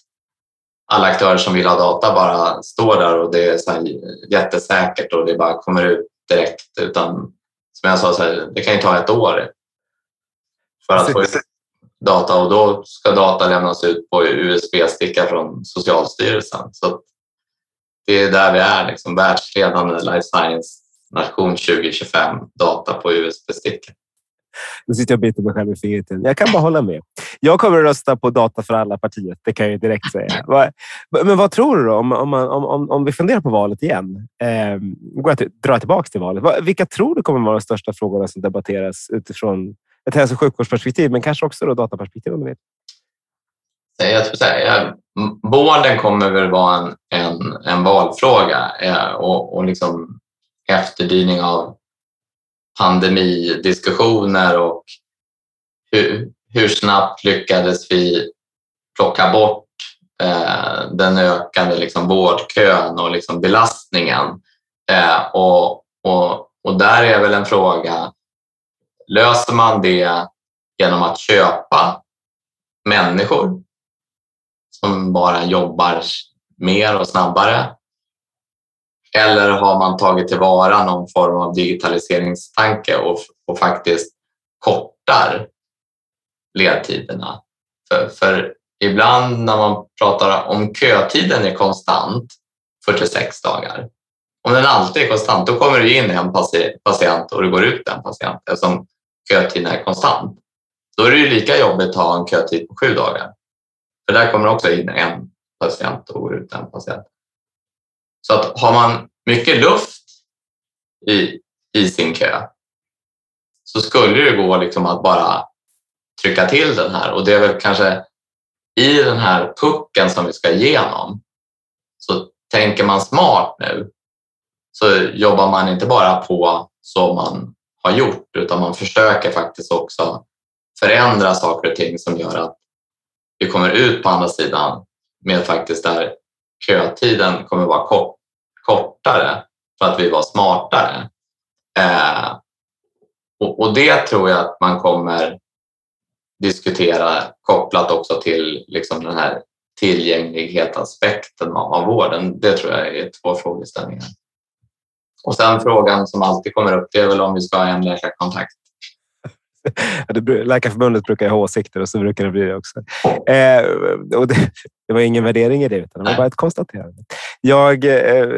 alla aktörer som vill ha data bara står där och det är så jättesäkert och det bara kommer ut direkt. Utan som jag sa, så här, det kan ju ta ett år för att få ut data och då ska data lämnas ut på USB-sticka från Socialstyrelsen. Så det är där vi är, liksom, världsledande life science-nation 2025, data på USB-sticka. Nu sitter jag och biter mig själv i fingret. Jag kan bara hålla med. Jag kommer att rösta på Data för alla-partiet. Det kan jag direkt säga. Men vad tror du då, om, om, om, om vi funderar på valet igen? Eh, går jag drar tillbaka till valet. Vilka tror du kommer vara de största frågorna som debatteras utifrån ett hälso och sjukvårdsperspektiv, men kanske också då dataperspektiv? Om du? Jag tror så här, vården kommer väl vara en, en, en valfråga eh, och, och liksom efterdyning av pandemidiskussioner och hur, hur snabbt lyckades vi plocka bort eh, den ökande liksom, vårdkön och liksom, belastningen. Eh, och, och, och där är väl en fråga, löser man det genom att köpa människor som bara jobbar mer och snabbare? Eller har man tagit tillvara någon form av digitaliseringstanke och, och faktiskt kortar ledtiderna? För, för ibland när man pratar om kötiden är konstant, 46 dagar, om den alltid är konstant, då kommer du in en patient och du går ut en patient eftersom kötiden är konstant. Då är det ju lika jobbigt att ha en kötid på sju dagar. För där kommer också in en patient och går ut en patient. Så att har man mycket luft i, i sin kö så skulle det gå liksom att bara trycka till den här. Och det är väl kanske i den här pucken som vi ska igenom så tänker man smart nu så jobbar man inte bara på som man har gjort utan man försöker faktiskt också förändra saker och ting som gör att vi kommer ut på andra sidan med faktiskt där kötiden kommer vara kort, kortare för att vi var smartare. Eh, och, och, det tror jag att man kommer diskutera kopplat också till liksom den här tillgänglighetsaspekten av vården. Det tror jag är två frågeställningar. Och sen frågan som alltid kommer upp, det är väl om vi ska ha en läkarkontakt. Läkarförbundet brukar ha åsikter och så brukar det bli det också. Eh, och det, det, var ingen värdering i det, utan det var bara ett konstaterande. Jag eh,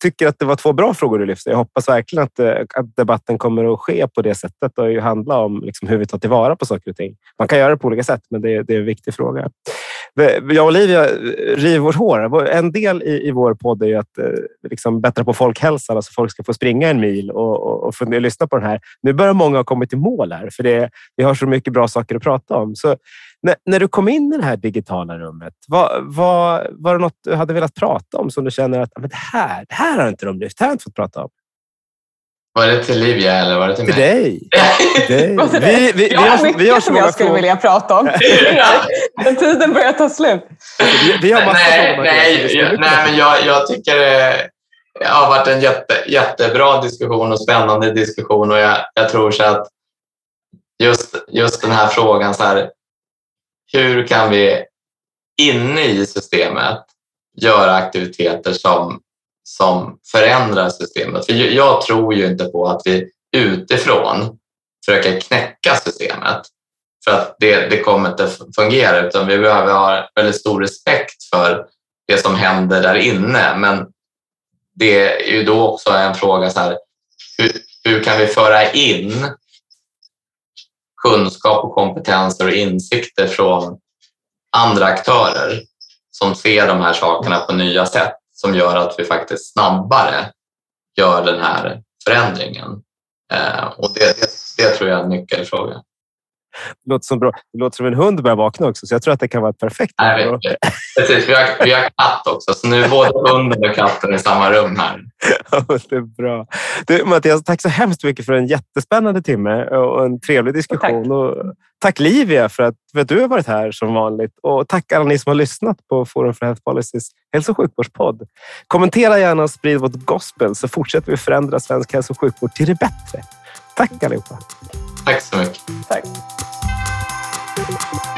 tycker att det var två bra frågor du lyfte. Jag hoppas verkligen att, eh, att debatten kommer att ske på det sättet och handla om liksom hur vi tar tillvara på saker och ting. Man kan göra det på olika sätt, men det, det är en viktig fråga. Eh, jag och Olivia river vårt hår. En del i, i vår podd är att eh, liksom bättra på folkhälsan, alltså folk ska få springa en mil och, och, och och lyssna på den här. Nu börjar många ha kommit i mål här, för det, vi har så mycket bra saker att prata om. Så när, när du kom in i det här digitala rummet, vad, var, var det något du hade velat prata om som du känner att ah, men det, här, det här har inte de lyft, det här har jag inte fått prata om? Var det till Livia eller var det till, till mig? Dig. dig. Vi, vi, jag har mycket vi har som jag skulle vilja prata om. Men tiden börjar ta slut. Vi, vi har massa nej. Nej, jag, nej, men jag, jag tycker det har varit en jätte, jättebra diskussion och spännande diskussion och jag, jag tror så att just, just den här frågan så här, hur kan vi inne i systemet göra aktiviteter som, som förändrar systemet? För jag tror ju inte på att vi utifrån försöker knäcka systemet för att det, det kommer inte fungera utan vi behöver ha väldigt stor respekt för det som händer där inne. Men det är ju då också en fråga så här, hur, hur kan vi föra in kunskap och kompetenser och insikter från andra aktörer som ser de här sakerna på nya sätt som gör att vi faktiskt snabbare gör den här förändringen. Eh, och det, det, det tror jag är en nyckelfråga. Det låter, som bra. det låter som en hund börjar vakna också, så jag tror att det kan vara ett perfekt Nej, Precis, vi har, vi har katt också, så nu är både hunden och katten i samma rum här. det är bra. Du, Mattias, tack så hemskt mycket för en jättespännande timme och en trevlig diskussion. Tack, och tack Livia för att, för att du har varit här som vanligt. Och tack alla ni som har lyssnat på Forum för Health Policies hälso och sjukvårdspodd. Kommentera gärna och sprid vårt gospel så fortsätter vi förändra svensk hälso och sjukvård till det bättre. Tack allihopa. Tack så mycket. Tack. Thank you.